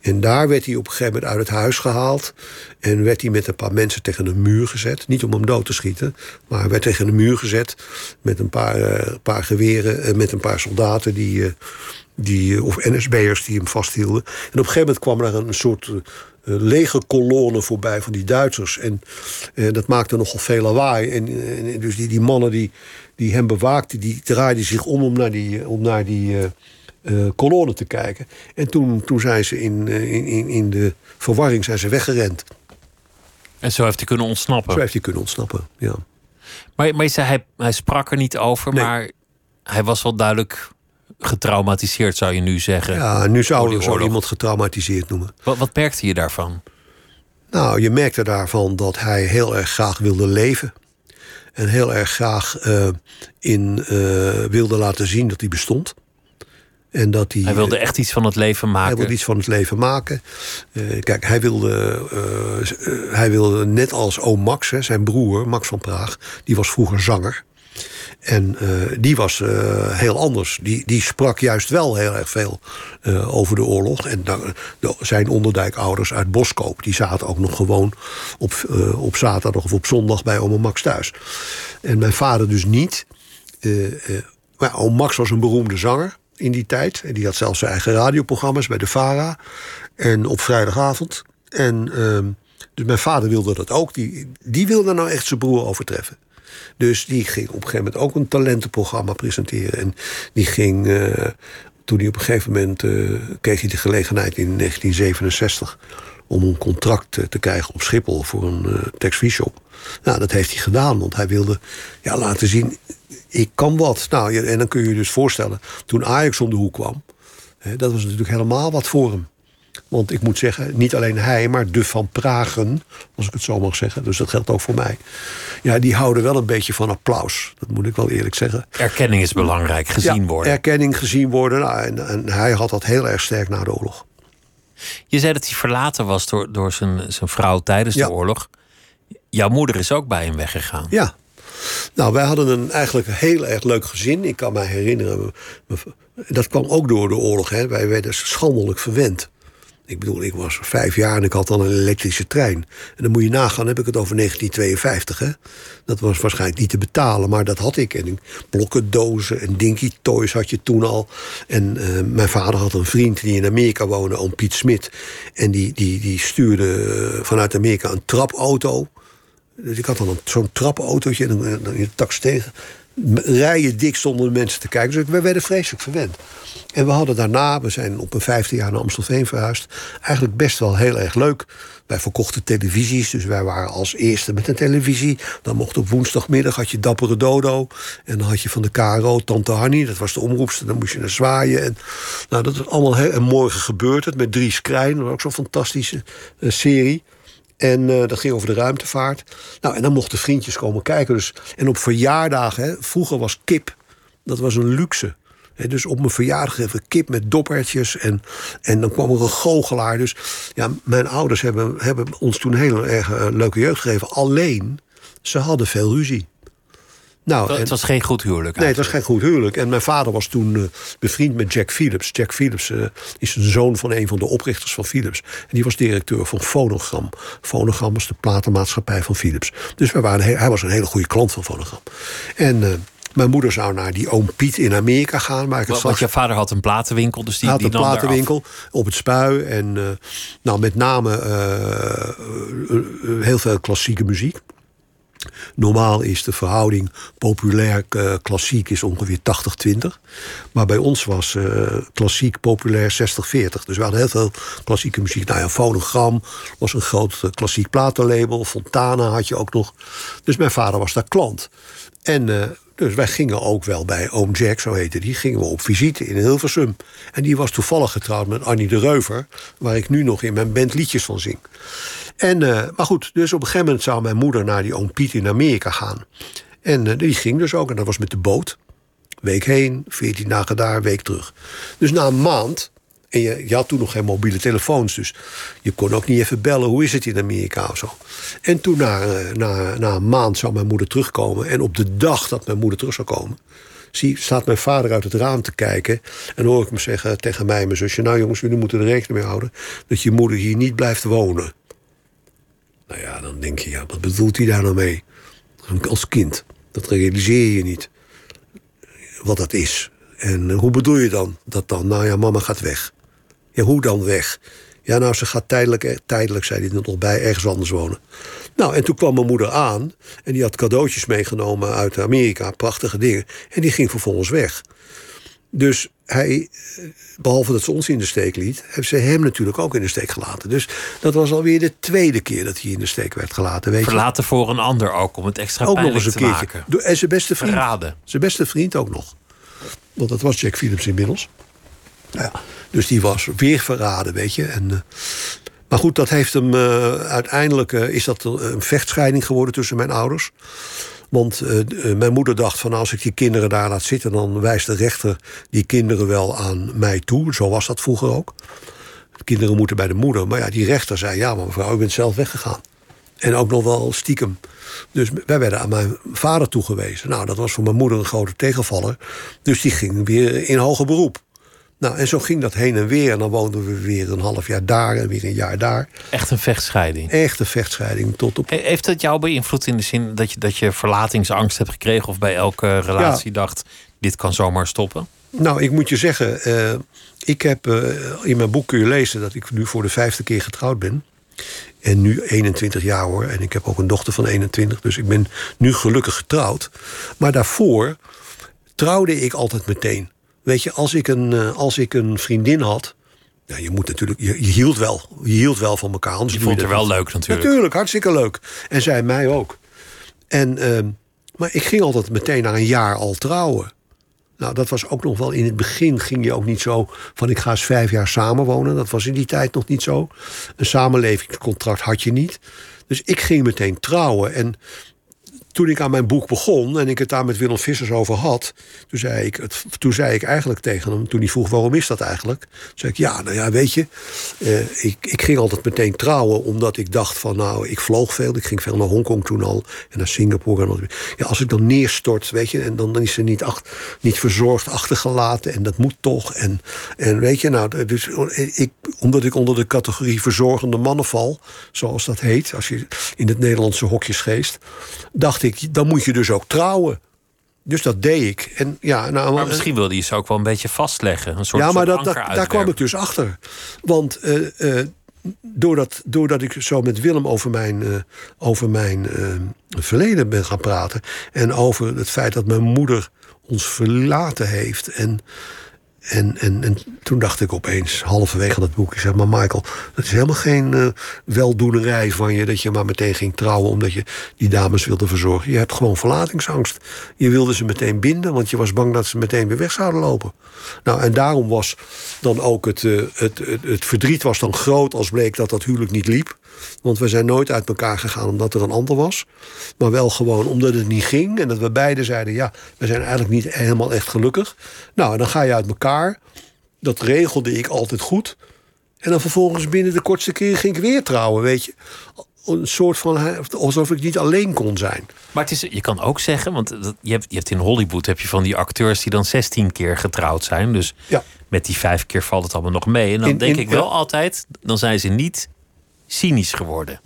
En daar werd hij op een gegeven moment uit het huis gehaald. En werd hij met een paar mensen tegen een muur gezet. Niet om hem dood te schieten, maar werd tegen een muur gezet. Met een paar, uh, paar geweren en met een paar soldaten die, die, of NSB'ers die hem vasthielden. En op een gegeven moment kwam er een soort lege kolonne voorbij van die Duitsers. En dat maakte nogal veel lawaai. En, en dus die, die mannen die die hem bewaakte, die draaide zich om om naar die, om naar die uh, uh, kolonne te kijken. En toen, toen zijn ze in, uh, in, in de verwarring zijn ze weggerend. En zo heeft hij kunnen ontsnappen? Zo heeft hij kunnen ontsnappen, ja. Maar, maar zei, hij, hij sprak er niet over, nee. maar hij was wel duidelijk getraumatiseerd, zou je nu zeggen. Ja, nu zou je zo iemand getraumatiseerd noemen. Wat, wat merkte je daarvan? Nou, je merkte daarvan dat hij heel erg graag wilde leven. En heel erg graag uh, in uh, wilde laten zien dat hij bestond. En dat hij, hij wilde echt iets van het leven maken. Hij wilde iets van het leven maken. Uh, kijk, hij wilde, hij wilde net als oom Max, hè, zijn broer, Max van Praag, die was vroeger zanger. En uh, die was uh, heel anders. Die, die sprak juist wel heel erg veel uh, over de oorlog. En de, zijn onderduikouders uit Boskoop... die zaten ook nog gewoon op, op zaterdag of op zondag bij oma Max thuis. En mijn vader dus niet. maar Max was een beroemde zanger in die tijd. En die had zelfs zijn eigen radioprogramma's bij de VARA. En op vrijdagavond. En ehm, dus mijn vader wilde dat ook. Die, die wilde nou echt zijn broer overtreffen. Dus die ging op een gegeven moment ook een talentenprogramma presenteren. En die ging, uh, toen hij op een gegeven moment uh, kreeg hij de gelegenheid in 1967 om een contract te krijgen op Schiphol voor een uh, tax-free shop. Nou, dat heeft hij gedaan, want hij wilde ja, laten zien, ik kan wat. Nou, en dan kun je je dus voorstellen, toen Ajax om de hoek kwam, hè, dat was natuurlijk helemaal wat voor hem. Want ik moet zeggen, niet alleen hij, maar de Van Pragen, als ik het zo mag zeggen, dus dat geldt ook voor mij. Ja, die houden wel een beetje van applaus. Dat moet ik wel eerlijk zeggen. Erkenning is belangrijk, gezien ja, worden. Erkenning, gezien worden. Nou, en, en, hij had dat heel erg sterk na de oorlog. Je zei dat hij verlaten was door, door zijn, zijn vrouw tijdens ja. de oorlog. Jouw moeder is ook bij hem weggegaan. Ja. Nou, wij hadden een eigenlijk heel erg leuk gezin. Ik kan mij herinneren, dat kwam ook door de oorlog. Hè. Wij werden schandelijk verwend. Ik bedoel, ik was vijf jaar en ik had dan een elektrische trein. En dan moet je nagaan, heb ik het over 1952. Hè? Dat was waarschijnlijk niet te betalen, maar dat had ik. En blokken, dozen en dinky toys had je toen al. En uh, mijn vader had een vriend die in Amerika woonde, oom Piet Smit. En die, die, die stuurde vanuit Amerika een trapauto. Dus ik had dan zo'n trapautootje en dan de tax tegen rijen dik de mensen te kijken. Dus we werden vreselijk verwend. En we hadden daarna, we zijn op een vijfde jaar naar Amstelveen verhuisd... eigenlijk best wel heel erg leuk. Wij verkochten televisies, dus wij waren als eerste met een televisie. Dan mocht op woensdagmiddag had je Dappere Dodo. En dan had je van de KRO Tante Hanny, dat was de omroepster. Dan moest je naar zwaaien. En, nou, dat was allemaal heel... En morgen gebeurt het met Dries Krijn. Dat was ook zo'n fantastische uh, serie. En uh, dat ging over de ruimtevaart. Nou, en dan mochten vriendjes komen kijken. Dus, en op verjaardagen, hè, vroeger was kip, dat was een luxe. Dus op mijn verjaardag even kip met doppertjes. En, en dan kwam er een goochelaar. Dus ja, mijn ouders hebben, hebben ons toen hele erg eh, leuke jeugd gegeven. Alleen, ze hadden veel ruzie. Nou, Het en- was geen goed huwelijk. Nee, het was geen goed huwelijk. En mijn vader was toen eh, bevriend met Jack Philips. Jack Philips eh, is een zoon van een van de oprichters van Philips. En die was directeur van Phonogram. Phonogram was de platenmaatschappij van Philips. Dus wij waren, hij was een hele goede klant van Phonogram. En eh, mijn moeder zou naar die oom Piet in Amerika gaan. Waar ik Want straks je vader had een platenwinkel, dus die, had die een platenwinkel op het spui. En nou, met name heel veel klassieke muziek. Normaal is de verhouding populair eh, klassiek is ongeveer 80-20. Maar bij ons was eh, klassiek populair 60-40. Dus we hadden heel veel klassieke muziek. Nou ja, Phonogram was een groot eh, klassiek platenlabel. Fontana had je ook nog. Dus mijn vader was daar klant. En dus wij gingen ook wel bij oom Jack, zo heette die, gingen we op visite in Hilversum. En die was toevallig getrouwd met Annie de Reuver, waar ik nu nog in mijn band liedjes van zing. En, eh, maar goed, dus op een gegeven moment zou mijn moeder naar die oom Piet in Amerika gaan. En eh, die ging dus ook, en dat was met de boot. Week heen, 14 dagen daar, week terug. Dus na een maand, en je, had toen nog geen mobiele telefoons, dus je kon ook niet even bellen, hoe is het in Amerika of zo. En toen na, eh, na, na een maand zou mijn moeder terugkomen. En op de dag dat mijn moeder terug zou komen, zie, staat mijn vader uit het raam te kijken. En hoor ik hem zeggen tegen mij mijn zusje: Nou jongens, jullie moeten er rekening mee houden dat je moeder hier niet blijft wonen. Nou ja, dan denk je, ja, wat bedoelt hij daar nou mee? Als kind. Dat realiseer je niet. Wat dat is. En eh, hoe bedoel je dan dat dan? Nou ja, mama gaat weg. Ja, hoe dan weg? Ja, nou, ze gaat tijdelijk, eh, tijdelijk zei hij er nog bij, ergens anders wonen. Nou, en toen kwam mijn moeder aan. En die had cadeautjes meegenomen uit Amerika. Prachtige dingen. En die ging vervolgens weg. Dus hij, eh, behalve dat ze ons in de steek liet, heeft ze hem natuurlijk ook in de steek gelaten. Dus dat was alweer de tweede keer dat hij in de steek werd gelaten. Weet je? Verlaten voor een ander ook, om het extra ook nog eens een te keertje. maken. Door- En zijn beste vriend. Verraden. Zijn beste vriend ook nog. Want dat was Jack Phillips inmiddels. Ja, dus die was weer verraden, weet je. En, eh, maar goed, dat heeft hem eh, uiteindelijk eh, is dat een vechtscheiding geworden tussen mijn ouders. Want eh, eh, mijn moeder dacht van als ik die kinderen daar laat zitten, dan wijst de rechter die kinderen wel aan mij toe. Zo was dat vroeger ook. De kinderen moeten bij de moeder. Maar ja, die rechter zei: ja, maar mevrouw, u bent zelf weggegaan. En ook nog wel stiekem. Dus wij werden aan mijn vader toegewezen. Nou, dat was voor mijn moeder een grote tegenvaller. Dus die ging weer in hoger beroep. Nou, en zo ging dat heen en weer. En dan woonden we weer een half jaar daar en weer een jaar daar. Echt een vechtscheiding. Echte vechtscheiding tot op. He- Heeft dat jou beïnvloed in de zin dat je, dat je verlatingsangst hebt gekregen... of bij elke relatie dacht, dit kan zomaar stoppen? Nou, ik moet je zeggen, eh, ik heb eh, in mijn boek kun je lezen dat ik nu voor de vijfde keer getrouwd ben. En nu 21 jaar hoor. En ik heb ook een dochter van 21. Dus ik ben nu gelukkig getrouwd. Maar daarvoor trouwde ik altijd meteen. Weet je, als ik een, eh, als ik een vriendin had. Ja, je moet natuurlijk. Je, je hield wel. Je hield wel van elkaar. Anders Je vond het wel leuk natuurlijk. Natuurlijk, hartstikke leuk. En zij mij ook. En, ehm, maar ik ging altijd meteen na een jaar al trouwen. Nou, dat was ook nog wel in het begin ging je ook niet zo van ik ga eens vijf jaar samenwonen. Dat was in die tijd nog niet zo. Een samenlevingscontract had je niet. Dus ik ging meteen trouwen. En toen ik aan mijn boek begon en ik het daar met Willem Vissers over had, toen zei ik, het, toen zei ik eigenlijk tegen hem, toen hij vroeg waarom is dat eigenlijk, zei ik ja, nou ja, weet je, eh, ik, ik ging altijd meteen trouwen omdat ik dacht van nou, ik vloog veel, ik ging veel naar Hongkong toen al en naar Singapore. En al, ja, als ik dan neerstort, weet je, en dan, dan is ze niet, ach, niet verzorgd achtergelaten en dat moet toch. En, en weet je, nou, dus ik, omdat ik onder de categorie verzorgende mannen val, zoals dat heet, als je in het Nederlandse hokjesgeest, dacht ik, dan moet je dus ook trouwen. Dus dat deed ik. En ja, nou, Maar misschien wilde je ze ook wel een beetje vastleggen. Een soort, ja, maar soort dat, daar kwam ik dus achter. Want eh, eh, doordat, doordat ik zo met Willem over mijn, eh, over mijn eh, verleden ben gaan praten. En over het feit dat mijn moeder ons verlaten heeft. En En, en, en toen dacht ik opeens, halverwege dat boek... ik zeg maar Michael, het is helemaal geen uh, weldoenerij van je... dat je maar meteen ging trouwen omdat je die dames wilde verzorgen. Je hebt gewoon verlatingsangst. Je wilde ze meteen binden, want je was bang dat ze meteen weer weg zouden lopen. Nou, en daarom was dan ook het, uh, het, het, het verdriet was dan groot... als bleek dat dat huwelijk niet liep. Want we zijn nooit uit elkaar gegaan omdat er een ander was. Maar wel gewoon omdat het niet ging. En dat we beiden zeiden, ja, we zijn eigenlijk niet helemaal echt gelukkig. Nou, en dan ga je uit elkaar. Dat regelde ik altijd goed. En dan vervolgens binnen de kortste keer ging ik weer trouwen, weet je. Een soort van alsof ik niet alleen kon zijn. Maar het is, je kan ook zeggen, want je hebt, je hebt in Hollywood heb je van die acteurs die dan 16 keer getrouwd zijn. Dus ja. met die vijf keer valt het allemaal nog mee. En dan In- denk in- ik wel ja. altijd, dan zijn ze niet cynisch geworden.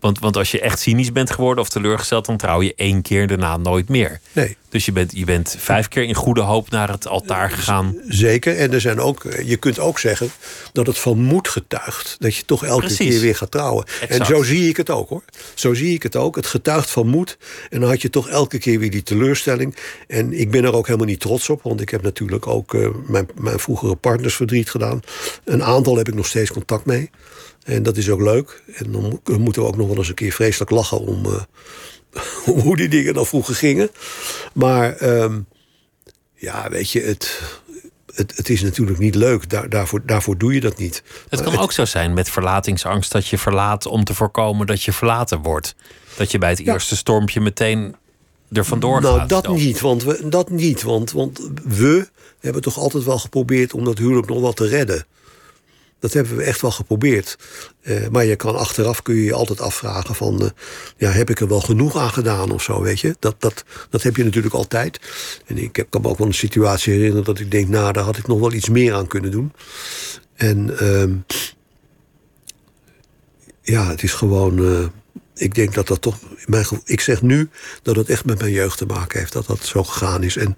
Want, want als je echt cynisch bent geworden of teleurgesteld, dan trouw je één keer daarna nooit meer. Nee. Dus je bent, je bent vijf keer in goede hoop naar het altaar gegaan. Zeker. En er zijn ook, je kunt ook zeggen dat het van moed getuigt. Dat je toch elke Precies. keer weer gaat trouwen. Exact. En zo zie ik het ook hoor. Zo zie ik het ook. Het getuigt van moed. En dan had je toch elke keer weer die teleurstelling. En ik ben er ook helemaal niet trots op. Want ik heb natuurlijk ook eh, mijn, mijn vroegere partners verdriet gedaan. Een aantal heb ik nog steeds contact mee. En dat is ook leuk. En dan mo- dan moeten we ook nog wel eens een keer vreselijk lachen om, eh, [LAUGHS] om hoe die dingen dan vroeger gingen. Maar ehm, ja, weet je, het, het, het is natuurlijk niet leuk. Daar, daarvoor, daarvoor doe je dat niet. Het kan ook zo zijn met verlatingsangst dat je verlaat om te voorkomen dat je verlaten wordt. Dat je bij het Ja. eerste stormpje meteen er vandoor Nou, gaat. dat niet, want we, dat niet. Want, want we hebben toch altijd wel geprobeerd om dat huwelijk nog wat te redden. Dat hebben we echt wel geprobeerd. Eh, maar je kan achteraf kun je je altijd afvragen van... eh, ja, heb ik er wel genoeg aan gedaan of zo, weet je? Dat, dat, dat heb je natuurlijk altijd. En ik heb, kan me ook wel een situatie herinneren dat ik denk... nou, daar had ik nog wel iets meer aan kunnen doen. En ehm, ja, het is gewoon... eh, ik denk dat dat toch... Mijn, ik zeg nu dat het echt met mijn jeugd te maken heeft. Dat dat zo gegaan is. En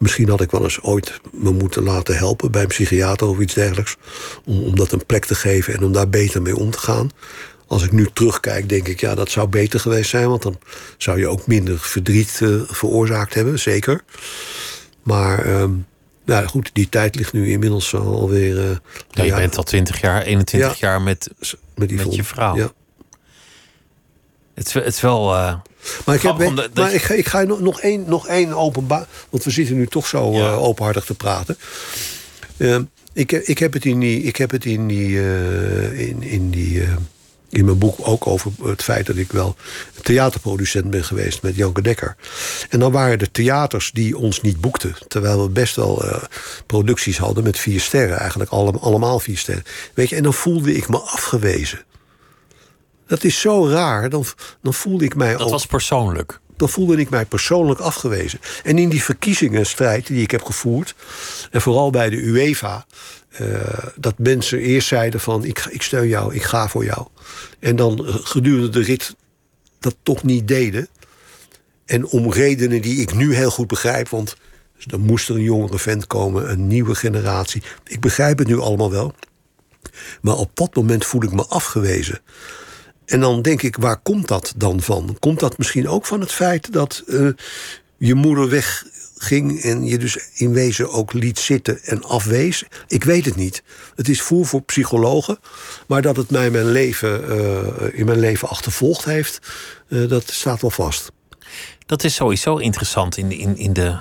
misschien had ik wel eens ooit me moeten laten helpen... bij een psychiater of iets dergelijks. Om, om dat een plek te geven en om daar beter mee om te gaan. Als ik nu terugkijk, denk ik... ja, dat zou beter geweest zijn. Want dan zou je ook minder verdriet eh, veroorzaakt hebben. Zeker. Maar... ehm, nou goed, die tijd ligt nu inmiddels alweer... eh, Ja, je ja, bent al 20 jaar, 21 Ja. jaar met, met, die met je vrouw. Ja. Het, is, het is wel. eh, Maar ik, heb, maar ik ga, ik ga nog, nog één, nog één openbaar... Want we zitten nu toch zo Ja. eh, openhartig te praten. Eh, ik, heb- ik heb het in die... Ik heb het in die, eh, in, in die in mijn boek ook over het feit dat ik wel theaterproducent ben geweest met Janke Dekker. En dan waren er theaters die ons niet boekten. Terwijl we best wel producties hadden met vier sterren. Eigenlijk allem- allemaal vier sterren. Weet je, en dan voelde ik me afgewezen. Dat is zo raar. Dan, dan voelde ik mij dat was persoonlijk. dan voelde ik mij persoonlijk afgewezen. En in die verkiezingenstrijd die ik heb gevoerd, en vooral bij de UEFA, eh, dat mensen eerst zeiden van ik, ik steun jou, ik ga voor jou. En dan eh, gedurende de rit dat toch niet deden. En om redenen die ik nu heel goed begrijp, want dan moest er een jongere vent komen, een nieuwe generatie. Ik begrijp het nu allemaal wel. Maar op dat moment voel ik me afgewezen. En dan denk ik, waar komt dat dan van? Komt dat misschien ook van het feit dat eh, je moeder wegging en je dus in wezen ook liet zitten en afwees? Ik weet het niet. Het is voer voor psychologen. Maar dat het mij mijn leven, eh, in mijn leven achtervolgd heeft, eh, dat staat wel vast. Dat is sowieso interessant in, in, in de,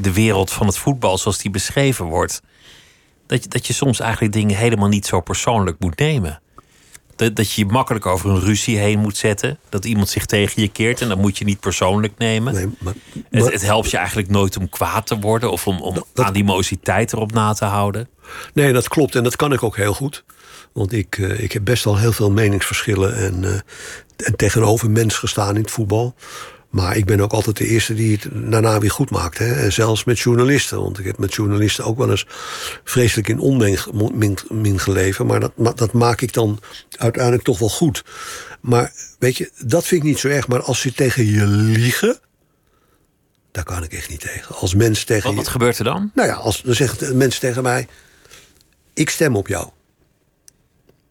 de wereld van het voetbal zoals die beschreven wordt. Dat je, dat je soms eigenlijk dingen helemaal niet zo persoonlijk moet nemen. Dat, dat je je makkelijk over een ruzie heen moet zetten. Dat iemand zich tegen je keert en dat moet je niet persoonlijk nemen. Nee, maar, Het, maar- het helpt je eigenlijk nooit om kwaad te worden of om, om dat- animositeit erop na te houden. Nee, dat klopt en dat kan ik ook heel goed. Want ik, eh, ik heb best wel heel veel meningsverschillen en, eh, en tegenover mens gestaan in het voetbal. Maar ik ben ook altijd de eerste die het daarna weer goed maakt. Hè? En zelfs met journalisten. Want ik heb met journalisten ook wel eens vreselijk in onmin min, min geleven. Maar dat, ma- dat maak ik dan uiteindelijk toch wel goed. Maar weet je, dat vind ik niet zo erg. Maar als ze tegen je liegen, daar kan ik echt niet tegen. Als mensen tegen Wat, je... wat gebeurt er dan? Nou ja, als, dan zeggen mensen tegen mij... ik stem op jou.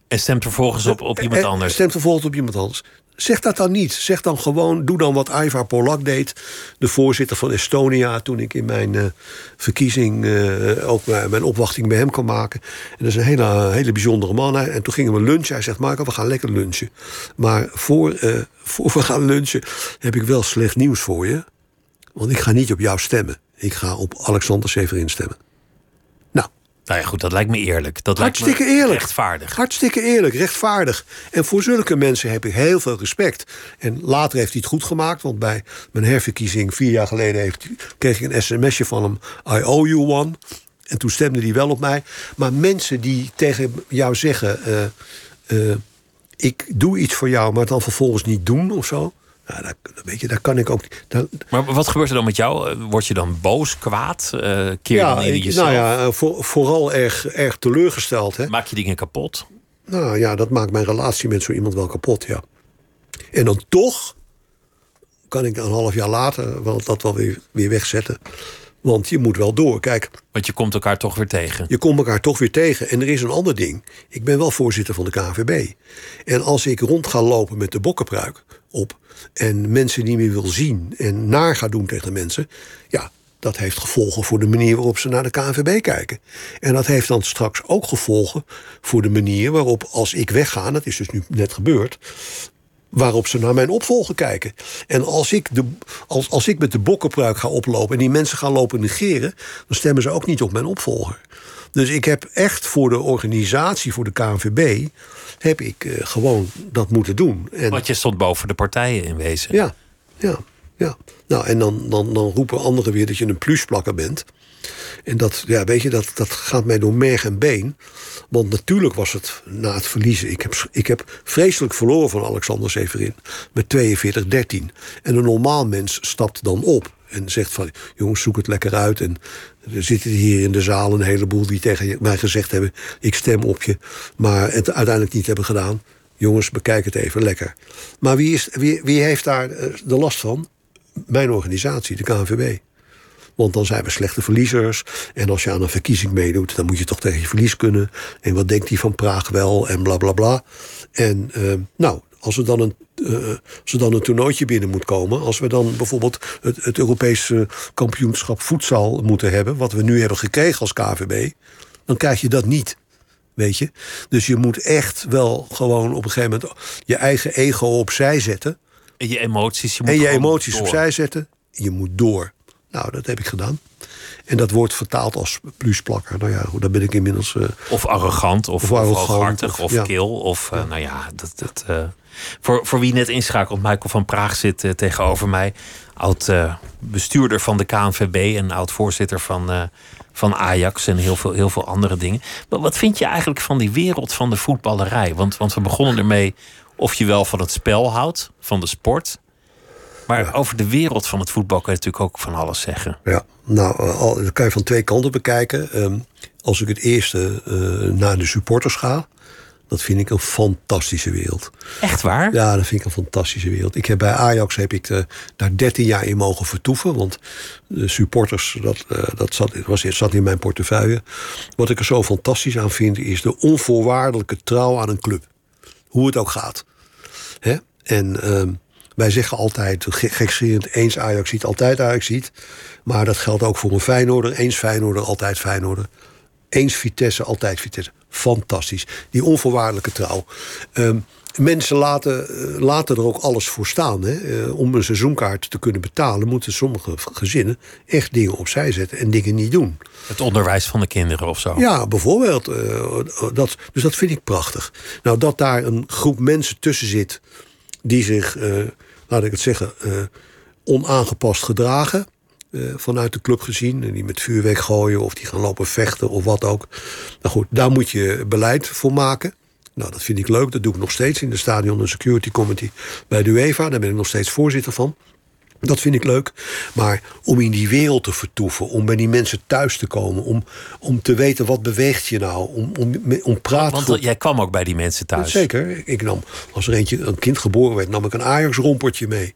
En stemt vervolgens op, op iemand En anders. Stemt vervolgens op iemand anders. Zeg dat dan niet. Zeg dan gewoon, doe dan wat Ivar Polak deed. De voorzitter van Estonia, toen ik in mijn uh, verkiezing uh, ook mijn opwachting bij hem kon maken. En dat is een hele, hele bijzondere man. En toen gingen we lunchen. Hij zegt, Marco, we gaan lekker lunchen. Maar voor, uh, [LAUGHS] voor we gaan lunchen heb ik wel slecht nieuws voor je. Want ik ga niet op jou stemmen. Ik ga op Alexander Severin stemmen. Nou ja, goed, dat lijkt me eerlijk. Dat Hartstikke lijkt me eerlijk. Rechtvaardig. Hartstikke eerlijk, rechtvaardig. En voor zulke mensen heb ik heel veel respect. En later heeft hij het goed gemaakt, want bij mijn herverkiezing vier jaar geleden heeft, kreeg ik een sms'je van hem: I owe you one. En toen stemde hij wel op mij. Maar mensen die tegen jou zeggen: uh, uh, Ik doe iets voor jou, maar het dan vervolgens niet doen of zo. Nou, dat, weet je, daar kan ik ook. Dat... Maar wat gebeurt er dan met jou? Word je dan boos, kwaad? Uh, keer ja, dan in ik, jezelf? Nou ja, voor, vooral erg, erg teleurgesteld. Hè? Maak je dingen kapot? Nou ja, dat maakt mijn relatie met zo iemand wel kapot, ja. En dan toch kan ik een half jaar later wel dat wel weer, weer wegzetten. Want je moet wel door. Kijk, Want je komt elkaar toch weer tegen. je komt elkaar toch weer tegen. En er is een ander ding. Ik ben wel voorzitter van de KNVB. En als ik rond ga lopen met de bokkenpruik op... en mensen niet meer wil zien en naar ga doen tegen mensen... ja, dat heeft gevolgen voor de manier waarop ze naar de KNVB kijken. En dat heeft dan straks ook gevolgen voor de manier waarop als ik wegga... dat is dus nu net gebeurd waarop ze naar mijn opvolger kijken. En als ik, de, als, als ik met de bokkenpruik ga oplopen... en die mensen gaan lopen negeren... dan stemmen ze ook niet op mijn opvolger. Dus ik heb echt voor de organisatie, voor de KNVB... heb ik uh, gewoon dat moeten doen. En, Want je stond boven de partijen in wezen. Ja, ja, ja. Nou, en dan, dan, dan roepen anderen weer dat je een plusplakker bent... En dat, ja, weet je, dat, dat gaat mij door merg en been. Want natuurlijk was het na het verliezen. Ik heb, ik heb vreselijk verloren van Alexander Severin. Met 42-13. En een normaal mens stapt dan op. En zegt van, jongens, zoek het lekker uit. En er zitten hier in de zaal een heleboel die tegen mij gezegd hebben... ik stem op je, maar het uiteindelijk niet hebben gedaan. Jongens, bekijk het even lekker. Maar wie, is, wie, wie heeft daar de last van? Mijn organisatie, de KNVB. Want dan zijn we slechte verliezers. En als je aan een verkiezing meedoet, dan moet je toch tegen je verlies kunnen. En wat denkt die van Praag wel? En bla bla bla. En uh, nou, als er dan een, uh, als er dan een toernooitje binnen moet komen. Als we dan bijvoorbeeld het, het Europese kampioenschap voedsel moeten hebben. Wat we nu hebben gekregen als KVB. Dan krijg je dat niet. Weet je? Dus je moet echt wel gewoon op een gegeven moment je eigen ego opzij zetten. En je emoties, je moet en je emoties door. opzij zetten. Je moet door. Nou, dat heb ik gedaan. En dat wordt vertaald als plusplakker. Nou ja, daar ben ik inmiddels. Uh, Of arrogant, of, Of of arrogant, of- kil. Of, eh, nou ja, dat... dat eh, voor, voor wie net inschakelt, Michael van Praag zit eh, tegenover mij. Oud eh, bestuurder van de KNVB en oud voorzitter van, eh, van Ajax en heel veel, heel veel andere dingen. Maar wat vind je eigenlijk van die wereld van de voetballerij? Want, want we begonnen ermee of je wel van het spel houdt, van de sport. Maar over de wereld van het voetbal kan je natuurlijk ook van alles zeggen. ja, nou, dat kan je van twee kanten bekijken. Um, als ik het eerste naar de supporters ga. Dat vind ik een fantastische wereld. Echt waar? Ja, dat vind ik een fantastische wereld. Ik heb bij Ajax heb ik daar 13 jaar in mogen vertoeven. Want de supporters, dat, uh, dat zat, was, zat in mijn portefeuille. Wat ik er zo fantastisch aan vind, is de onvoorwaardelijke trouw aan een club. Hoe het ook gaat. Hè? En um, wij zeggen altijd, gekscherend, eens Ajax ziet, altijd Ajax ziet. Maar dat geldt ook voor een Feyenoorder. Eens Feyenoorder, altijd Feyenoorder. Eens Vitesse, altijd Vitesse. Fantastisch. Die onvoorwaardelijke trouw. Um, mensen laten, uh, laten er ook alles voor staan. Hè? Uh, om een seizoenkaart te kunnen betalen... moeten sommige gezinnen echt dingen opzij zetten... en dingen niet doen. Het onderwijs van de kinderen of zo. Ja, bijvoorbeeld. Uh, dat, dus dat vind ik prachtig. Nou, dat daar een groep mensen tussen zit... die zich, laat ik het zeggen, onaangepast gedragen... Uh, vanuit de club gezien. En die met vuurwerk gooien of die gaan lopen vechten of wat ook. Nou goed, daar moet je beleid voor maken. Nou, dat vind ik leuk. Dat doe ik nog steeds in de Stadion en Security Committee bij de UEFA. Daar ben ik nog steeds voorzitter van. Dat vind ik leuk. Maar om in die wereld te vertoeven, om bij die mensen thuis te komen, om, om te weten wat beweegt je nou, om, om, om praten. Want jij kwam ook bij die mensen thuis. Zeker. Ik nam, als er eentje, een kind geboren werd, nam ik een Ajax-rompertje mee.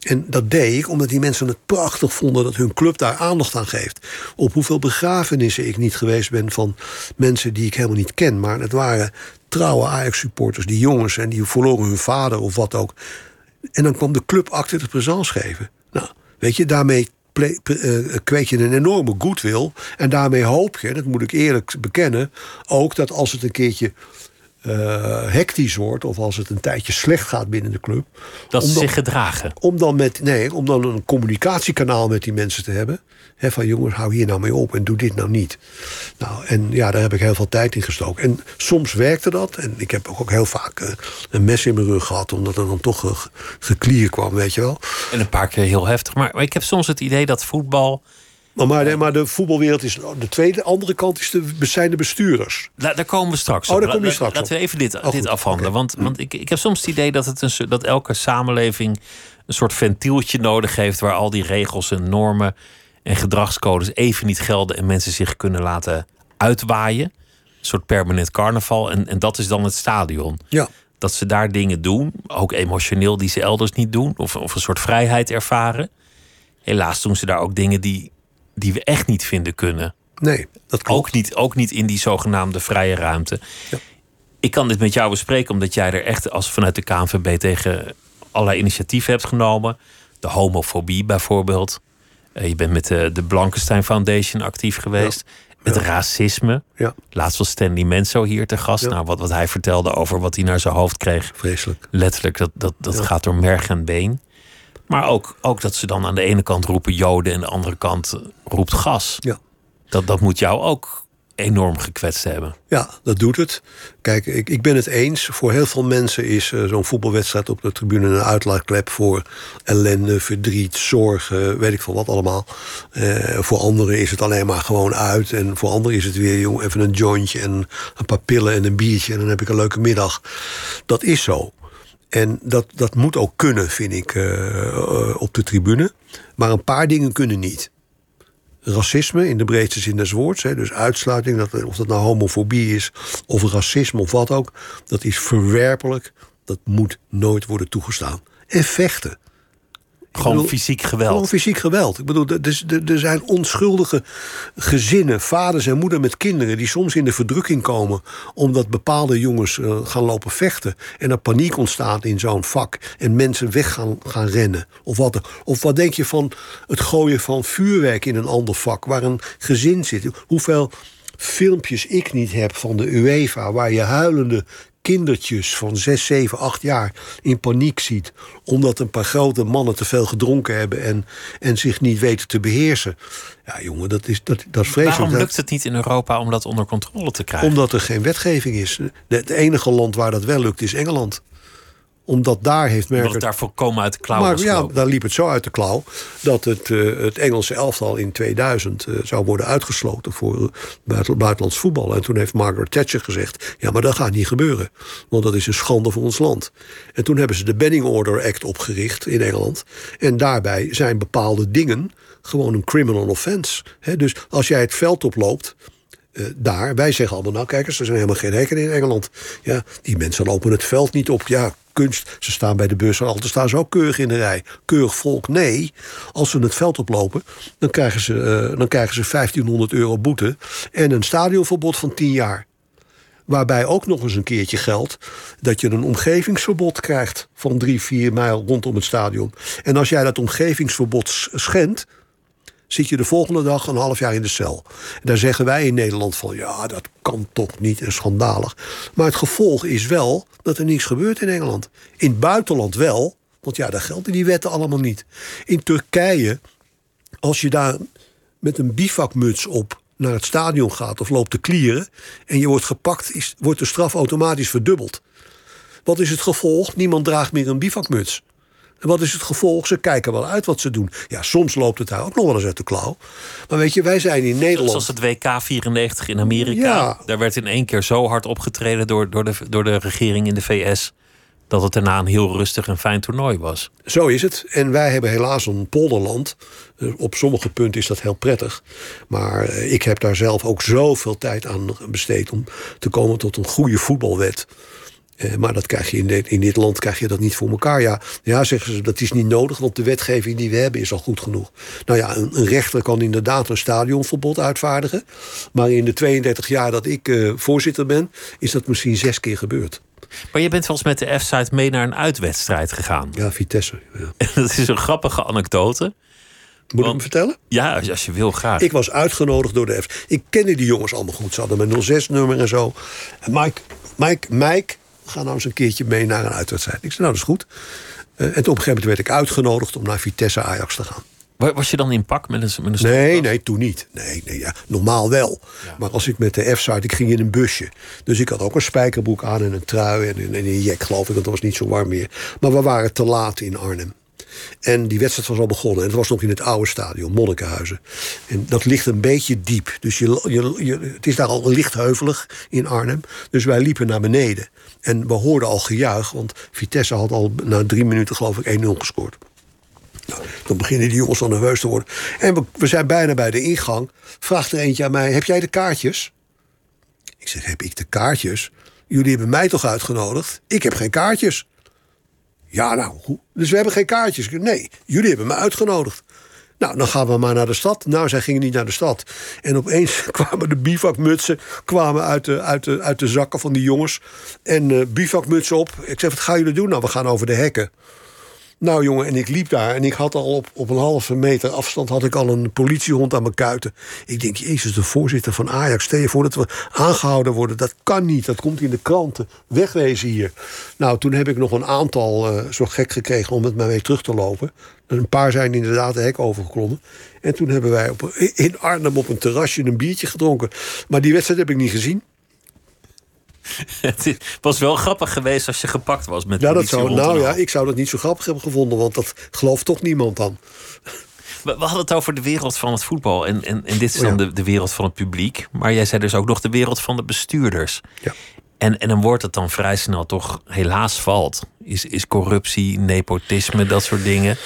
En dat deed ik omdat die mensen het prachtig vonden dat hun club daar aandacht aan geeft. Op hoeveel begrafenissen ik niet geweest ben van mensen die ik helemaal niet ken. Maar het waren trouwe Ajax-supporters, die jongens en die verloren hun vader of wat ook. En dan kwam de club acte de présence geven. Nou, weet je, daarmee eh, kweek je een enorme goodwill. En daarmee hoop je, dat moet ik eerlijk bekennen, ook dat als het een keertje eh, hectisch wordt of als het een tijdje slecht gaat binnen de club, Dat ze om dan- zich gedragen. om dan, met, nee, om dan een communicatiekanaal met die mensen te hebben. Van jongens, hou hier nou mee op en doe dit nou niet. Nou, en ja, daar heb ik heel veel tijd in gestoken. En soms werkte dat. En ik heb ook heel vaak eh, een mes in mijn rug gehad, omdat er dan toch ge- geklier kwam, weet je wel. En een paar keer heel heftig. Maar, maar ik heb soms het idee dat voetbal. Maar, de, maar de voetbalwereld is. De tweede, andere kant is de, zijn de bestuurders. Daar komen we straks Oh, daar kom je straks Laten we even dit, Oh, dit afhandelen. Want, want ik, ik heb soms het idee dat, het een, dat elke samenleving een soort ventieltje nodig heeft. waar al die regels en normen en gedragscodes even niet gelden. en mensen zich kunnen laten uitwaaien. Een soort permanent carnaval. En, en dat is dan het stadion. Ja. Dat ze daar dingen doen, ook emotioneel, die ze elders niet doen. Of, of een soort vrijheid ervaren. Helaas doen ze daar ook dingen die, die we echt niet vinden kunnen. Nee, dat klopt. Ook niet, ook niet in die zogenaamde vrije ruimte. Ja. Ik kan dit met jou bespreken omdat jij er echt als vanuit de KNVB tegen allerlei initiatieven hebt genomen. De homofobie bijvoorbeeld. Eh, je bent met de, de Blankenstein Foundation actief geweest. Met racisme. Ja, Laatst was Stanley Menso hier te gast. Ja. Nou, wat, wat hij vertelde over wat hij naar zijn hoofd kreeg. vreselijk. Letterlijk, dat, dat, dat gaat door merg en been. Maar ook, ook dat ze dan aan de ene kant roepen joden... en aan de andere kant roept gas. Ja. Dat, dat moet jou ook enorm gekwetst hebben. Ja, dat doet het. Kijk, ik, ik ben het eens. Voor heel veel mensen is eh, zo'n voetbalwedstrijd op de tribune een uitlaatklep voor ellende, verdriet, zorgen, weet ik veel wat allemaal. Eh, voor anderen is het alleen maar gewoon uit. En voor anderen is het weer jong, even een jointje en een paar pillen en een biertje. En dan heb ik een leuke middag. Dat is zo. En dat, dat moet ook kunnen, vind ik, eh, eh, op de tribune. Maar een paar dingen kunnen niet racisme in de breedste zin des woords. Hè, dus uitsluiting, dat, of dat nou homofobie is of racisme of wat ook. Dat is verwerpelijk. Dat moet nooit worden toegestaan. En vechten. Gewoon bedoel, fysiek geweld. Gewoon fysiek geweld. Ik bedoel, er, er- zijn onschuldige gezinnen, vaders en moeder met kinderen... die soms in de verdrukking komen omdat bepaalde jongens eh, gaan lopen vechten... en er paniek ontstaat in zo'n vak en mensen weg gaan, gaan rennen. Of wat, of wat denk je van het gooien van vuurwerk in een ander vak... waar een gezin zit? Hoeveel filmpjes ik niet heb van de UEFA... waar je huilende kindertjes van 6, 7, 8 jaar in paniek ziet. omdat een paar grote mannen te veel gedronken hebben. en, en zich niet weten te beheersen. Ja, jongen, dat is, dat, dat is vreselijk. Waarom lukt het niet in Europa om dat onder controle te krijgen? omdat er geen wetgeving is. Het enige land waar dat wel lukt is Engeland. Omdat daar heeft Omdat Merkel... het daar volkomen uit de klauwen Maar ja, daar liep het zo uit de klauw dat het, eh, het Engelse elftal in 2000 eh, zou worden uitgesloten voor eh, buiten, buitenlands voetbal. En toen heeft Margaret Thatcher gezegd: ja, maar dat gaat niet gebeuren, want dat is een schande voor ons land. En toen hebben ze de Banning Order Act opgericht in Engeland. En daarbij zijn bepaalde dingen gewoon een criminal offense. Dus als jij het veld oploopt. Eh, daar, wij zeggen allemaal, nou kijk eens, er zijn helemaal geen hekken in Engeland. Ja, die mensen lopen het veld niet op. Ja, kunst, ze staan bij de bus, altijd staan ze ook keurig in de rij. Keurig volk, nee. Als ze het veld oplopen, dan krijgen ze, eh, dan krijgen ze 1500 euro boete... en een stadionverbod van 10 jaar. Waarbij ook nog eens een keertje geldt dat je een omgevingsverbod krijgt van drie, vier mijl rondom het stadion. En als jij dat omgevingsverbod schendt, zit je de volgende dag een half jaar in de cel. En daar zeggen wij in Nederland van ja, dat kan toch niet en schandalig. Maar het gevolg is wel dat er niets gebeurt in Engeland. In het buitenland wel, want ja, daar gelden die wetten allemaal niet. In Turkije, als je daar met een bivakmuts op naar het stadion gaat of loopt te klieren en je wordt gepakt, is, wordt de straf automatisch verdubbeld. Wat is het gevolg? Niemand draagt meer een bivakmuts. En wat is het gevolg? Ze kijken wel uit wat ze doen. Ja, soms loopt het daar ook nog wel eens uit de klauw. Maar weet je, wij zijn in Nederland. Zoals het WK 94 in Amerika. Ja. Daar werd in één keer zo hard opgetreden door, door, de, door de regering in de VS. dat het daarna een heel rustig en fijn toernooi was. Zo is het. En wij hebben helaas een polderland. Eh, Op sommige punten is dat heel prettig. Maar eh, ik heb daar zelf ook zoveel tijd aan besteed om te komen tot een goede voetbalwet. Eh, maar dat krijg je in, dit, in dit land krijg je dat niet voor elkaar. Ja, ja, zeggen ze, dat is niet nodig, want de wetgeving die we hebben is al goed genoeg. Nou ja, een, een rechter kan inderdaad een stadionverbod uitvaardigen. Maar in de 32 jaar dat ik eh, voorzitter ben, is dat misschien zes keer gebeurd. Maar je bent wel eens met de F-site mee naar een uitwedstrijd gegaan. Ja, Vitesse. Ja. [LAUGHS] dat is een grappige anecdote. Moet ik hem vertellen? Ja, als, als je wil, graag. Ik was uitgenodigd door de F. Ik kende die jongens allemaal goed. Ze hadden mijn 06-nummer en zo. En Mike, Mike, Mike, ga nou eens een keertje mee naar een uitwedstrijd. Ik zei, nou, dat is goed. Uh, en op een gegeven moment werd ik uitgenodigd om naar Vitesse Ajax te gaan. Was je dan in pak met een, met een Nee, nee, toen niet. Nee, nee, ja, normaal wel. Ja. Maar als ik met de F-site, ik ging in een busje. Dus ik had ook een spijkerbroek aan en een trui en een, en een jek, geloof ik. Want het was niet zo warm meer. Maar we waren te laat in Arnhem. En die wedstrijd was al begonnen. En het was nog in het oude stadion, Monnikenhuizen. En dat ligt een beetje diep. Dus je, je, het is daar al licht heuvelig in Arnhem. Dus wij liepen naar beneden. En we hoorden al gejuich, want Vitesse had al na drie minuten, geloof ik, 1-0 gescoord. Nou, dan beginnen die jongens al nerveus te worden. En we, we, zijn bijna bij de ingang. Vraagt er eentje aan mij: Heb jij de kaartjes? Ik zeg: Heb ik de kaartjes? Jullie hebben mij toch uitgenodigd? Ik heb geen kaartjes. Ja, nou, dus we hebben geen kaartjes. Nee, jullie hebben me uitgenodigd. Nou, dan gaan we maar naar de stad. Nou, zij gingen niet naar de stad. En opeens [LAUGHS] kwamen de bivakmutsen kwamen uit, de, uit, de, uit de zakken van die jongens. En uh, bivakmutsen op. Ik zeg, wat gaan jullie doen? Nou, we gaan over de hekken. Nou jongen, en ik liep daar en ik had al op, op een halve meter afstand... had ik al een politiehond aan mijn kuiten. Ik denk, jezus, de voorzitter van Ajax... stel je voor dat we aangehouden worden. Dat kan niet, dat komt in de kranten. Wegwezen hier. Nou, toen heb ik nog een aantal uh, zo gek gekregen... om met mij mee terug te lopen. Een paar zijn inderdaad de hek overgeklommen. En toen hebben wij op, in Arnhem op een terrasje een biertje gedronken. Maar die wedstrijd heb ik niet gezien. [LAUGHS] Het was wel grappig geweest als je gepakt was met ja, dat zou, Nou ja, ik zou dat niet zo grappig hebben gevonden, want dat gelooft toch niemand dan. We, we hadden het over de wereld van het voetbal. En, en, en dit is dan de, de wereld van het publiek. Maar jij zei dus ook nog de wereld van de bestuurders. Ja. En, en een woord dat dan vrij snel toch helaas valt. Is, is corruptie, nepotisme, dat soort dingen.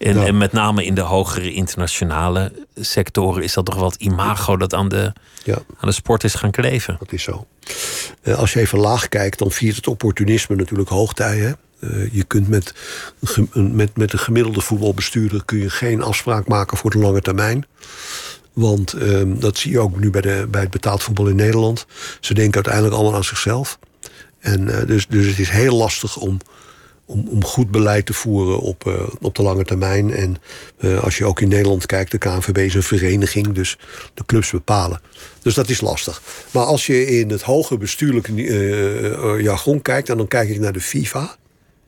En, ja. en, met name in de hogere internationale sectoren is dat toch wel het imago dat aan de, ja. aan de sport is gaan kleven. Dat is zo. Uh, als je even laag kijkt, dan viert het opportunisme natuurlijk hoogtij. Uh, je kunt met, met, met een gemiddelde voetbalbestuurder kun je geen afspraak maken voor de lange termijn. Want uh, dat zie je ook nu bij, de, bij het betaald voetbal in Nederland. Ze denken uiteindelijk allemaal aan zichzelf. En uh, dus, dus het is heel lastig om om, om goed beleid te voeren op, uh, op de lange termijn. En uh, als je ook in Nederland kijkt, de KNVB is een vereniging, dus de clubs bepalen. Dus dat is lastig. Maar als je in het hoge bestuurlijke uh, jargon kijkt, en dan kijk ik naar de FIFA,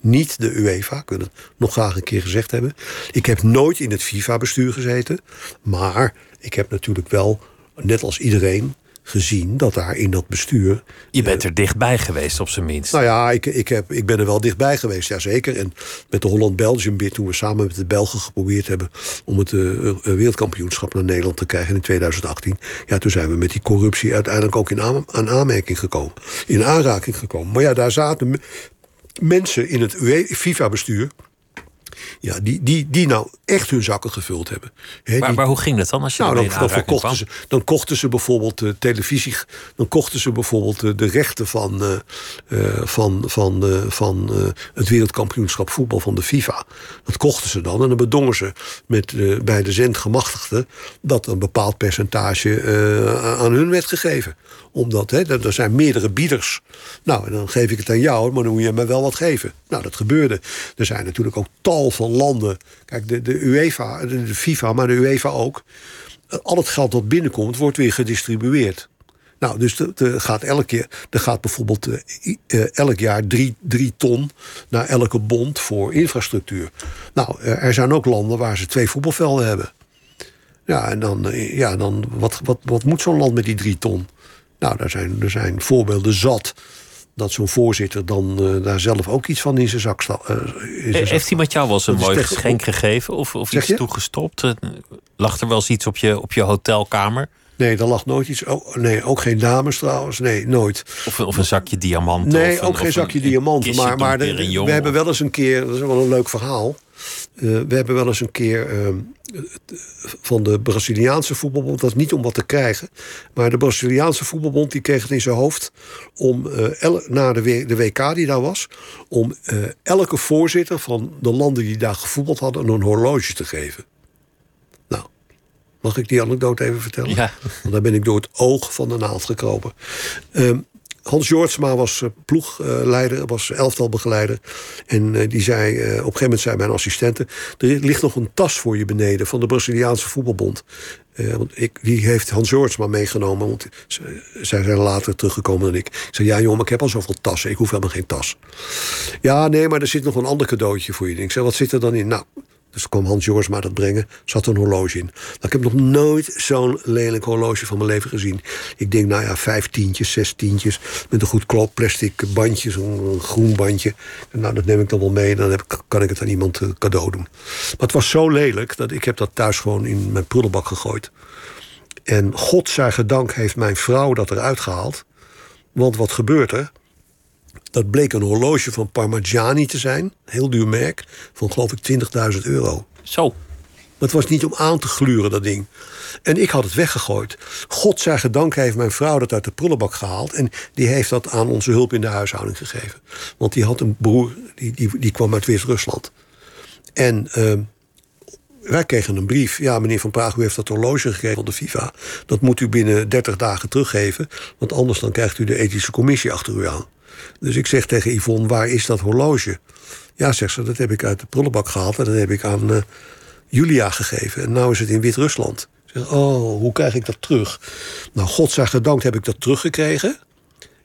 niet de UEFA, ik wil het nog graag een keer gezegd hebben. Ik heb nooit in het FIFA-bestuur gezeten, maar ik heb natuurlijk wel, net als iedereen, gezien dat daar in dat bestuur. Je bent er dichtbij geweest, op zijn minst. Nou ja, ik, ik, heb, ik ben er wel dichtbij geweest, ja zeker. En met de Holland-Belgium bid, toen we samen met de Belgen geprobeerd hebben om het uh, wereldkampioenschap naar Nederland te krijgen in 2018. Ja, toen zijn we met die corruptie uiteindelijk ook in aan, aan aanmerking gekomen. In aanraking gekomen. Maar ja, daar zaten mensen in het FIFA-bestuur ja, die, die, die nou echt hun zakken gevuld hebben. He, maar, die, maar hoe ging dat dan als je nou, dan, dan, verkochten ze, dan kochten ze bijvoorbeeld de televisie, dan kochten ze bijvoorbeeld de, de rechten van, uh, uh, van, van, uh, van het wereldkampioenschap voetbal van de FIFA. Dat kochten ze dan en dan bedongen ze met, bij de zendgemachtigden dat een bepaald percentage aan hun werd gegeven omdat hè, er zijn meerdere bieders. Nou, en dan geef ik het aan jou, maar dan moet je me wel wat geven. Nou, dat gebeurde. Er zijn natuurlijk ook tal van landen. Kijk, de, de UEFA, de, FIFA, maar de UEFA ook. Al het geld dat binnenkomt, wordt weer gedistribueerd. Nou, dus er gaat elke keer, er gaat bijvoorbeeld uh, elk jaar drie, drie ton naar elke bond voor infrastructuur. Nou, er zijn ook landen waar ze twee voetbalvelden hebben. Ja, en dan, ja, dan wat, wat, wat moet zo'n land met die drie ton? Nou, daar zijn, er zijn voorbeelden zat dat zo'n voorzitter dan uh, daar zelf ook iets van in zijn zak staat. Uh, Heeft hij met jou wel eens een mooi geschenk gegeven of, of iets toegestopt? Lag er wel eens iets op je, op je hotelkamer? Nee, er lag nooit iets. Oh, nee, ook geen dames trouwens. Nee, nooit. Of, of een zakje diamanten? Nee, of ook geen zakje diamanten. Maar, maar de, we hebben wel eens een keer, dat is wel een leuk verhaal. Uh, we hebben wel eens een keer uh, van de Braziliaanse voetbalbond. Dat is niet om wat te krijgen. Maar de Braziliaanse voetbalbond die kreeg het in zijn hoofd om uh, na de, w, de, WK die daar was, om elke voorzitter van de landen die daar gevoetbald hadden een horloge te geven. Nou, mag ik die anekdote even vertellen? Ja. Want daar ben ik door het oog van de naald gekropen. Um, Hans Jortsma was ploegleider, was elftalbegeleider. En die zei, op een gegeven moment zei mijn assistente... er ligt nog een tas voor je beneden van de Braziliaanse voetbalbond. Want ik, die heeft Hans Jortsma meegenomen. Want zij zijn later teruggekomen dan ik. Ik zei, ja jongen, ik heb al zoveel tassen. Ik hoef helemaal geen tas. Ja, nee, maar er zit nog een ander cadeautje voor je. Ik zei, wat zit er dan in? Nou, dus kwam Hans Jorsma dat brengen, zat een horloge in. Ik heb nog nooit zo'n lelijk horloge van mijn leven gezien. Ik denk, nou ja, vijf tientjes, zes tientjes... met een goed klop plastic bandje, zo'n groen bandje. Nou, dat neem ik dan wel mee, dan heb kan ik het aan iemand uh, cadeau doen. Maar het was zo lelijk, dat ik heb dat thuis gewoon in mijn prullenbak gegooid. En dank heeft mijn vrouw dat eruit gehaald. Want wat gebeurt er? Dat bleek een horloge van Parmigiani te zijn. Heel duur merk. Van geloof ik 20.000 euro. Zo. Maar het was niet om aan te gluren, dat ding. En ik had het weggegooid. God dank heeft mijn vrouw dat uit de prullenbak gehaald. En die heeft dat aan onze hulp in de huishouding gegeven. Want die had een broer, die, die, die kwam uit Wit-Rusland. En uh, wij kregen een brief. Ja, meneer Van Praag, u heeft dat horloge gekregen van de FIFA. Dat moet u binnen 30 dagen teruggeven. Want anders dan krijgt u de ethische commissie achter u aan. Dus ik zeg tegen Yvonne, waar is dat horloge? Ja, zegt ze, dat heb ik uit de prullenbak gehaald... en dat heb ik aan uh, Julia gegeven. En nu is het in Wit-Rusland. Oh, hoe krijg ik dat terug? Nou, godzijdank heb ik dat teruggekregen.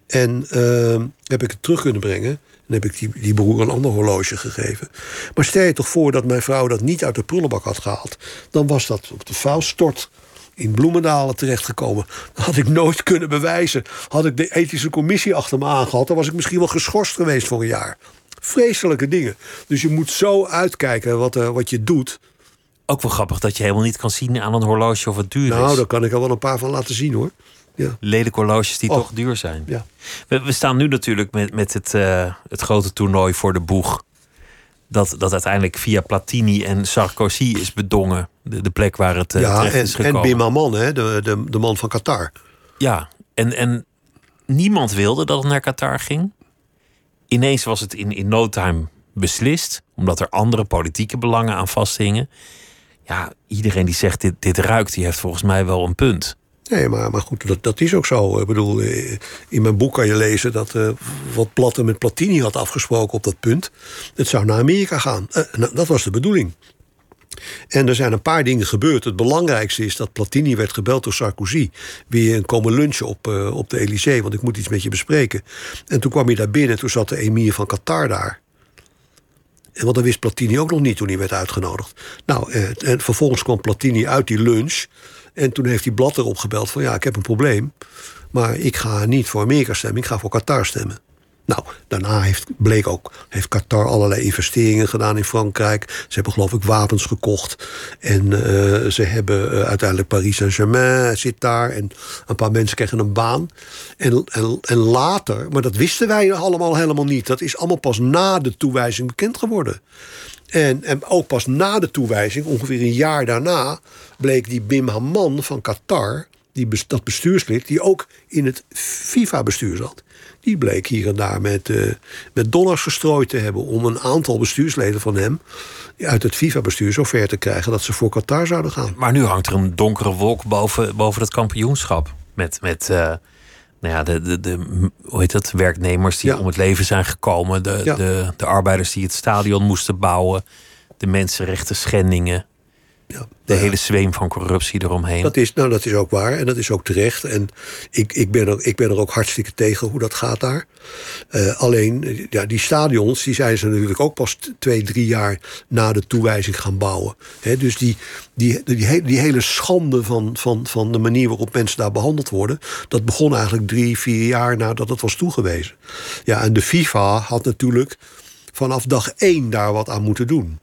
En uh, heb ik het terug kunnen brengen. En heb ik die, die broer een ander horloge gegeven. Maar stel je toch voor dat mijn vrouw dat niet uit de prullenbak had gehaald. Dan was dat op de vuilstort in Bloemendalen terechtgekomen. Dat had ik nooit kunnen bewijzen. Had ik de ethische commissie achter me aangehad... dan was ik misschien wel geschorst geweest voor een jaar. Vreselijke dingen. Dus je moet zo uitkijken wat, uh, wat je doet. Ook wel grappig dat je helemaal niet kan zien aan een horloge of het duur nou, is. Nou, daar kan ik er wel een paar van laten zien hoor. Ja. Lelijke horloges die toch duur zijn. Ja. We, we, staan nu natuurlijk met, met het, uh, het grote toernooi voor de boeg dat, dat uiteindelijk via Platini en Sarkozy is bedongen. De, de plek waar het uh, ja, terecht en, is gekomen. En Bimaman, hè, de, de, de man van Qatar. Ja, en, en niemand wilde dat het naar Qatar ging. Ineens was het in, in no time beslist, omdat er andere politieke belangen aan vasthingen. Ja, iedereen die zegt dit, dit ruikt, die heeft volgens mij wel een punt. Nee, maar, maar goed, dat, dat is ook zo. Ik bedoel, eh, in mijn boek kan je lezen dat uh, wat Platte met Platini had afgesproken op dat punt. Het zou naar Amerika gaan. Uh, nou, dat was de bedoeling. En er zijn een paar dingen gebeurd. Het belangrijkste is dat Platini werd gebeld door Sarkozy. Weer komen lunchen op, op de Elysée, want ik moet iets met je bespreken. En toen kwam hij daar binnen, toen zat de emir van Qatar daar. En want dat wist Platini ook nog niet toen hij werd uitgenodigd. Nou, en vervolgens kwam Platini uit die lunch. En toen heeft hij Blatter opgebeld van ja, ik heb een probleem. Maar ik ga niet voor Amerika stemmen, ik ga voor Qatar stemmen. Nou, daarna heeft, bleek ook, heeft Qatar allerlei investeringen gedaan in Frankrijk. Ze hebben geloof ik wapens gekocht. En uh, ze hebben uh, uiteindelijk Paris Saint-Germain zit daar. En een paar mensen krijgen een baan. En, en, en later, maar dat wisten wij allemaal helemaal niet. Dat is allemaal pas na de toewijzing bekend geworden. En, en ook pas na de toewijzing, ongeveer een jaar daarna, bleek die Bim Haman van Qatar, die, dat bestuurslid, die ook in het FIFA-bestuur zat. Die bleek hier en daar met, uh, met dollars gestrooid te hebben om een aantal bestuursleden van hem uit het FIFA-bestuur zo ver te krijgen dat ze voor Qatar zouden gaan. Maar nu hangt er een donkere wolk boven, boven het kampioenschap. Met, met uh, nou ja, de, de, de, hoe heet dat, werknemers die ja. om het leven zijn gekomen. De, ja. de, de arbeiders die het stadion moesten bouwen. De mensenrechten schendingen. Ja, de hele zweem van corruptie eromheen. Dat is, nou, dat is ook waar en dat is ook terecht. En ik, ik, ben, er, ik ben er ook hartstikke tegen hoe dat gaat daar. Uh, alleen, ja, die stadions die zijn ze natuurlijk ook pas twee, drie jaar na de toewijzing gaan bouwen. He, dus die, die, die, die, hele schande van, van, van de manier waarop mensen daar behandeld worden... dat begon eigenlijk drie, vier jaar nadat het was toegewezen. Ja, en de FIFA had natuurlijk vanaf dag één daar wat aan moeten doen.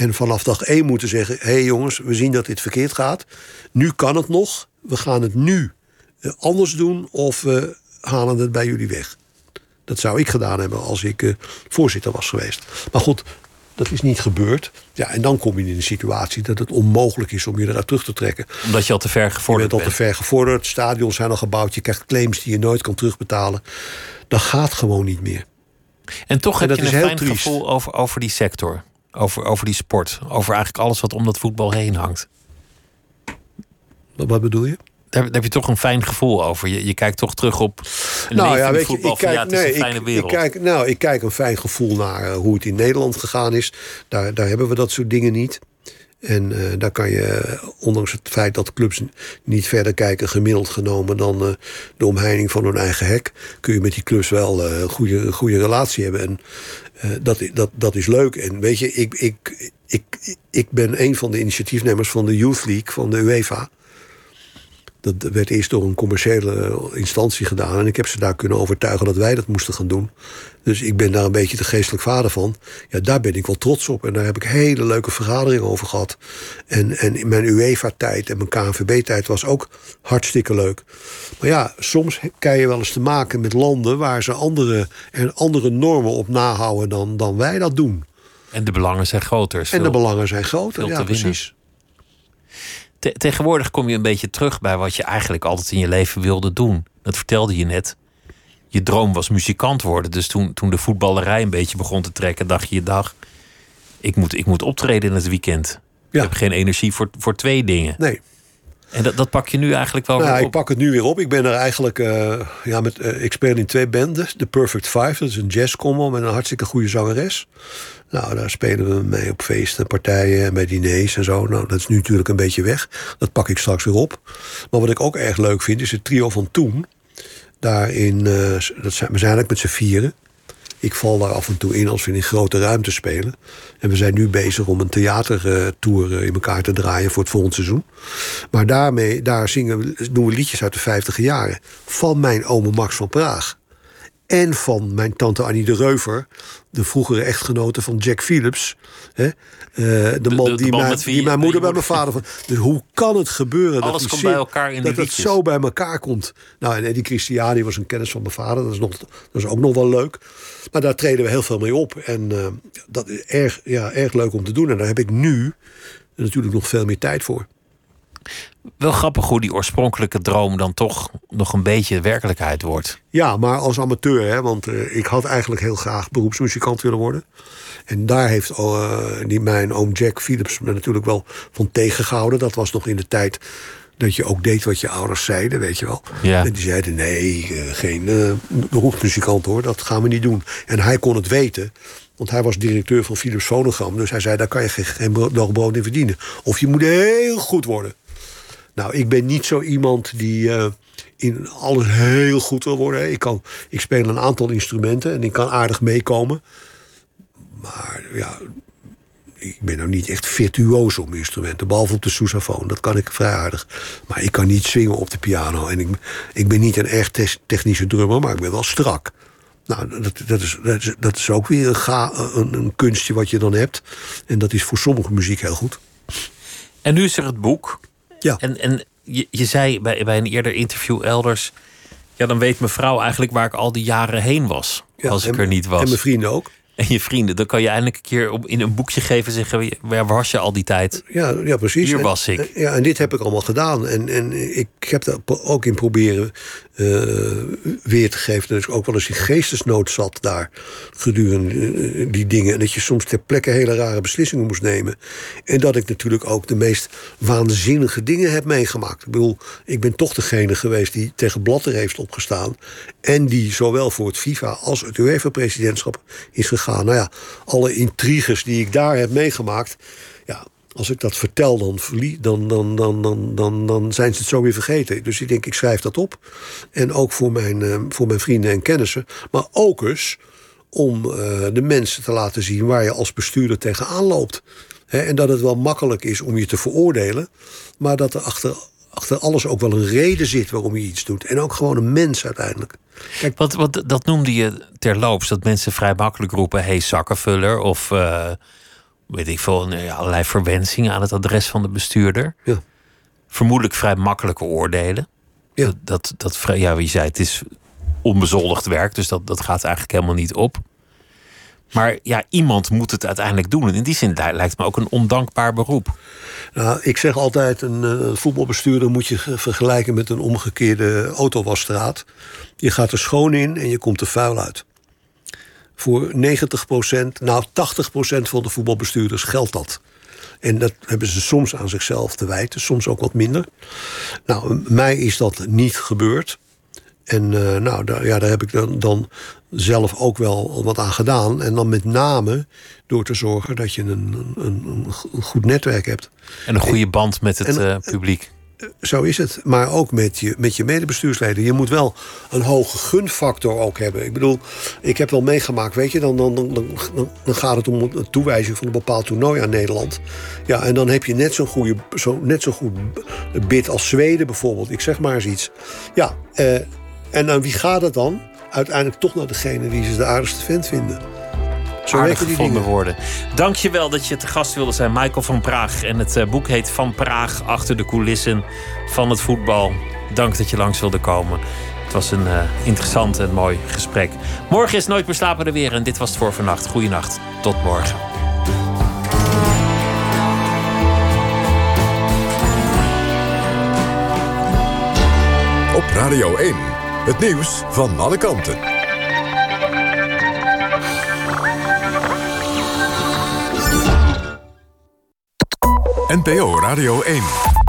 En vanaf dag één moeten zeggen: hé hey jongens, we zien dat dit verkeerd gaat. Nu kan het nog. We gaan het nu eh, anders doen of we halen het bij jullie weg. Dat zou ik gedaan hebben als ik uh, voorzitter was geweest. Maar goed, Dat is niet gebeurd. Ja, en dan kom je in een situatie dat het onmogelijk is om je eruit terug te trekken. Omdat je al te ver Je gevorderd bent al te ver gevorderd, stadions zijn al gebouwd, je krijgt claims die je nooit kan terugbetalen. Dat gaat gewoon niet meer. En toch En heb je een heel fijn triest. gevoel over, over die sector. Over, over die sport. Over eigenlijk alles wat om dat voetbal heen hangt. Wat, bedoel je? Daar, daar heb je toch een fijn gevoel over. Je, je kijkt toch terug op een nou ja, je, voetbal. van, het is nee, een fijne ik, wereld. ik kijk, nou, ik kijk een fijn gevoel naar eh, hoe het in Nederland gegaan is. Daar, daar hebben we dat soort dingen niet. En eh, daar kan je, ondanks het feit dat clubs niet verder kijken, gemiddeld genomen dan eh, de omheining van hun eigen hek, kun je met die clubs wel eh, een goede, goede relatie hebben. En dat, dat, dat is leuk. En weet je, ik, ik, ik, ik ben een van de initiatiefnemers van de Youth League van de UEFA. Dat werd eerst door een commerciële instantie gedaan. En ik heb ze daar kunnen overtuigen dat wij dat moesten gaan doen. Dus ik ben daar een beetje de geestelijk vader van. Ja, daar ben ik wel trots op. En daar heb ik hele leuke vergaderingen over gehad. En, en in mijn UEFA-tijd en mijn KNVB-tijd was ook hartstikke leuk. Maar ja, soms krijg je wel eens te maken met landen... waar ze andere, er andere normen op nahouden dan, dan wij dat doen. En de belangen zijn groter. En de belangen zijn groter. Ja, precies. Te- tegenwoordig kom je een beetje terug bij wat je eigenlijk altijd in je leven wilde doen. Dat vertelde je net. Je droom was muzikant worden. Dus toen, toen de voetballerij een beetje begon te trekken, dacht je dag. Ik moet, ik moet optreden in het weekend. Ja. Ik heb geen energie voor, voor twee dingen. Nee. En dat, dat pak je nu eigenlijk wel Nou, weer ik op. pak het nu weer op. Ik ben er eigenlijk. eh, ja, met, eh, ik speel in twee banden. The Perfect Five, dat is een jazzcombo met een hartstikke goede zangeres. Nou, daar spelen we mee op feesten, partijen en bij diners en zo. Nou, dat is nu natuurlijk een beetje weg. Dat pak ik straks weer op. Maar wat ik ook erg leuk vind, is het trio van Toen. Daarin, eh, dat zijn, we zijn eigenlijk met z'n vieren. Ik val daar af en toe in als we in grote ruimte spelen. En we zijn nu bezig om een theatertour eh, in elkaar te draaien voor het volgende seizoen. Maar daarmee, daar zingen doen we liedjes uit de 50 jaren. Van mijn ome Max van Praag. En van mijn tante Annie de Reuver. De vroegere echtgenote van Jack Phillips. Hè? Eh, de, man, de- de die, man mijn, wie- die moeder bij mijn vader van. Dus hoe kan het gebeuren Alles dat die komt zin- bij elkaar in dat die het zo bij elkaar komt. Nou, en Eddie Christiani was een kennis van mijn vader. Dat is, nog, dat is ook nog wel leuk. Maar daar treden we heel veel mee op. En eh, dat is erg, ja, erg leuk om te doen. En daar heb ik nu natuurlijk nog veel meer tijd voor. Wel grappig hoe die oorspronkelijke droom dan toch nog een beetje werkelijkheid wordt. Ja, maar als amateur, hè, want eh, ik had eigenlijk heel graag beroepsmuzikant willen worden. En daar heeft eh, die, mijn oom Jack Philips me natuurlijk wel van tegengehouden. Dat was nog in de tijd dat je ook deed wat je ouders zeiden, weet je wel. Ja. En die zeiden, nee, eh, geen beroepsmuzikant hoor, dat gaan we niet doen. En hij kon het weten, want hij was directeur van Philips Phonogram. Dus hij zei, daar kan je geen, geen bro- dagbrood in verdienen. Of je moet heel goed worden. Nou, ik ben niet zo iemand die eh, in alles heel goed wil worden. Ik, kan, ik speel een aantal instrumenten en ik kan aardig meekomen. Maar ja, ik ben nou niet echt virtuoos op instrumenten. Behalve op de sousaphone, dat kan ik vrij aardig. Maar ik kan niet swingen op de piano. En ik, ik ben niet een tes- technische drummer, maar ik ben wel strak. Nou, dat, dat, is, dat, is, dat is ook weer een, ga, een, een kunstje wat je dan hebt. En dat is voor sommige muziek heel goed. En nu is er het boek. Ja. En, en je, je zei bij, bij een eerder interview elders. Ja, dan weet mevrouw eigenlijk waar ik al die jaren heen was. Ja, als ik en- er niet was. En mijn vrienden ook. En je vrienden. Dan kan je eindelijk een keer op, in een boekje geven en zeggen: waar was je al die tijd? Ja, ja precies. Hier En- was ik. Ja, en dit heb ik allemaal gedaan. En, en ik heb er ook in proberen eh, weer te geven. Dat ik ook wel eens in geestesnood zat daar gedurende eh, die dingen. En dat je soms ter plekke hele rare beslissingen moest nemen. En dat ik natuurlijk ook de meest waanzinnige dingen heb meegemaakt. Ik bedoel, ik ben toch degene geweest die tegen Blatter heeft opgestaan. En die zowel voor het FIFA als het UEFA-presidentschap is gegaan. Nou ja, alle intriges die ik daar heb meegemaakt. Ja, als ik dat vertel, dan, dan, dan, dan, dan, dan, zijn ze het zo weer vergeten. Dus ik denk, ik schrijf dat op. En ook voor mijn, eh, voor mijn vrienden en kennissen. Maar ook eens om eh, de mensen te laten zien waar je als bestuurder tegenaan loopt. En dat het wel makkelijk is om je te veroordelen. Maar dat er achter, achter alles ook wel een reden zit waarom je iets doet. En ook gewoon een mens uiteindelijk. Kijk, Wat, wat, dat noemde je terloops. Dat mensen vrij makkelijk roepen: hey, zakkenvuller. Of eh, weet ik veel, allerlei verwensingen aan het adres van de bestuurder. ja, Vermoedelijk vrij makkelijke oordelen. Ja. Dat, dat, dat, vrij- ja, wie zei, het is onbezoldigd werk. Dus dat, dat gaat eigenlijk helemaal niet op. Maar ja, iemand moet het uiteindelijk doen. En in die zin lijkt me ook een ondankbaar beroep. Nou, ik zeg altijd, een uh, voetbalbestuurder moet je vergelijken met een omgekeerde autowasstraat. Je gaat er schoon in en je komt er vuil uit. Voor 90% nou 80% van de voetbalbestuurders geldt dat. En dat hebben ze soms aan zichzelf te wijten, soms ook wat minder. Nou, mij is dat niet gebeurd. En uh, nou, daar, ja, daar heb ik dan, dan zelf ook wel wat aan gedaan. En dan met name door te zorgen dat je een, een, een goed netwerk hebt. En een goede band met het uh, publiek. Zo is het. Maar ook met je, met je medebestuursleden. Je moet wel een hoge gunfactor ook hebben. Ik bedoel, ik heb wel meegemaakt, weet je, dan, dan, dan, dan, gaat het om een toewijzing van een bepaald toernooi aan Nederland. Ja, en dan heb je net zo'n goede, zo, net zo goed bid als Zweden bijvoorbeeld. Ik zeg maar eens iets. Ja, eh, en aan wie gaat het dan? Uiteindelijk toch naar degene die ze de aardigste vent vinden. Zo Aardig gevonden worden. Dank je wel dat je te gast wilde zijn, Michael van Praag. En het eh, boek heet Van Praag achter de coulissen van het voetbal. Dank dat je langs wilde komen. Het was een uh, interessant en mooi gesprek. Morgen is Nooit meer slapen er weer. En dit was het voor vannacht. Goeienacht. Tot morgen. Op Radio 1. Het nieuws van alle kanten. NPO Radio 1.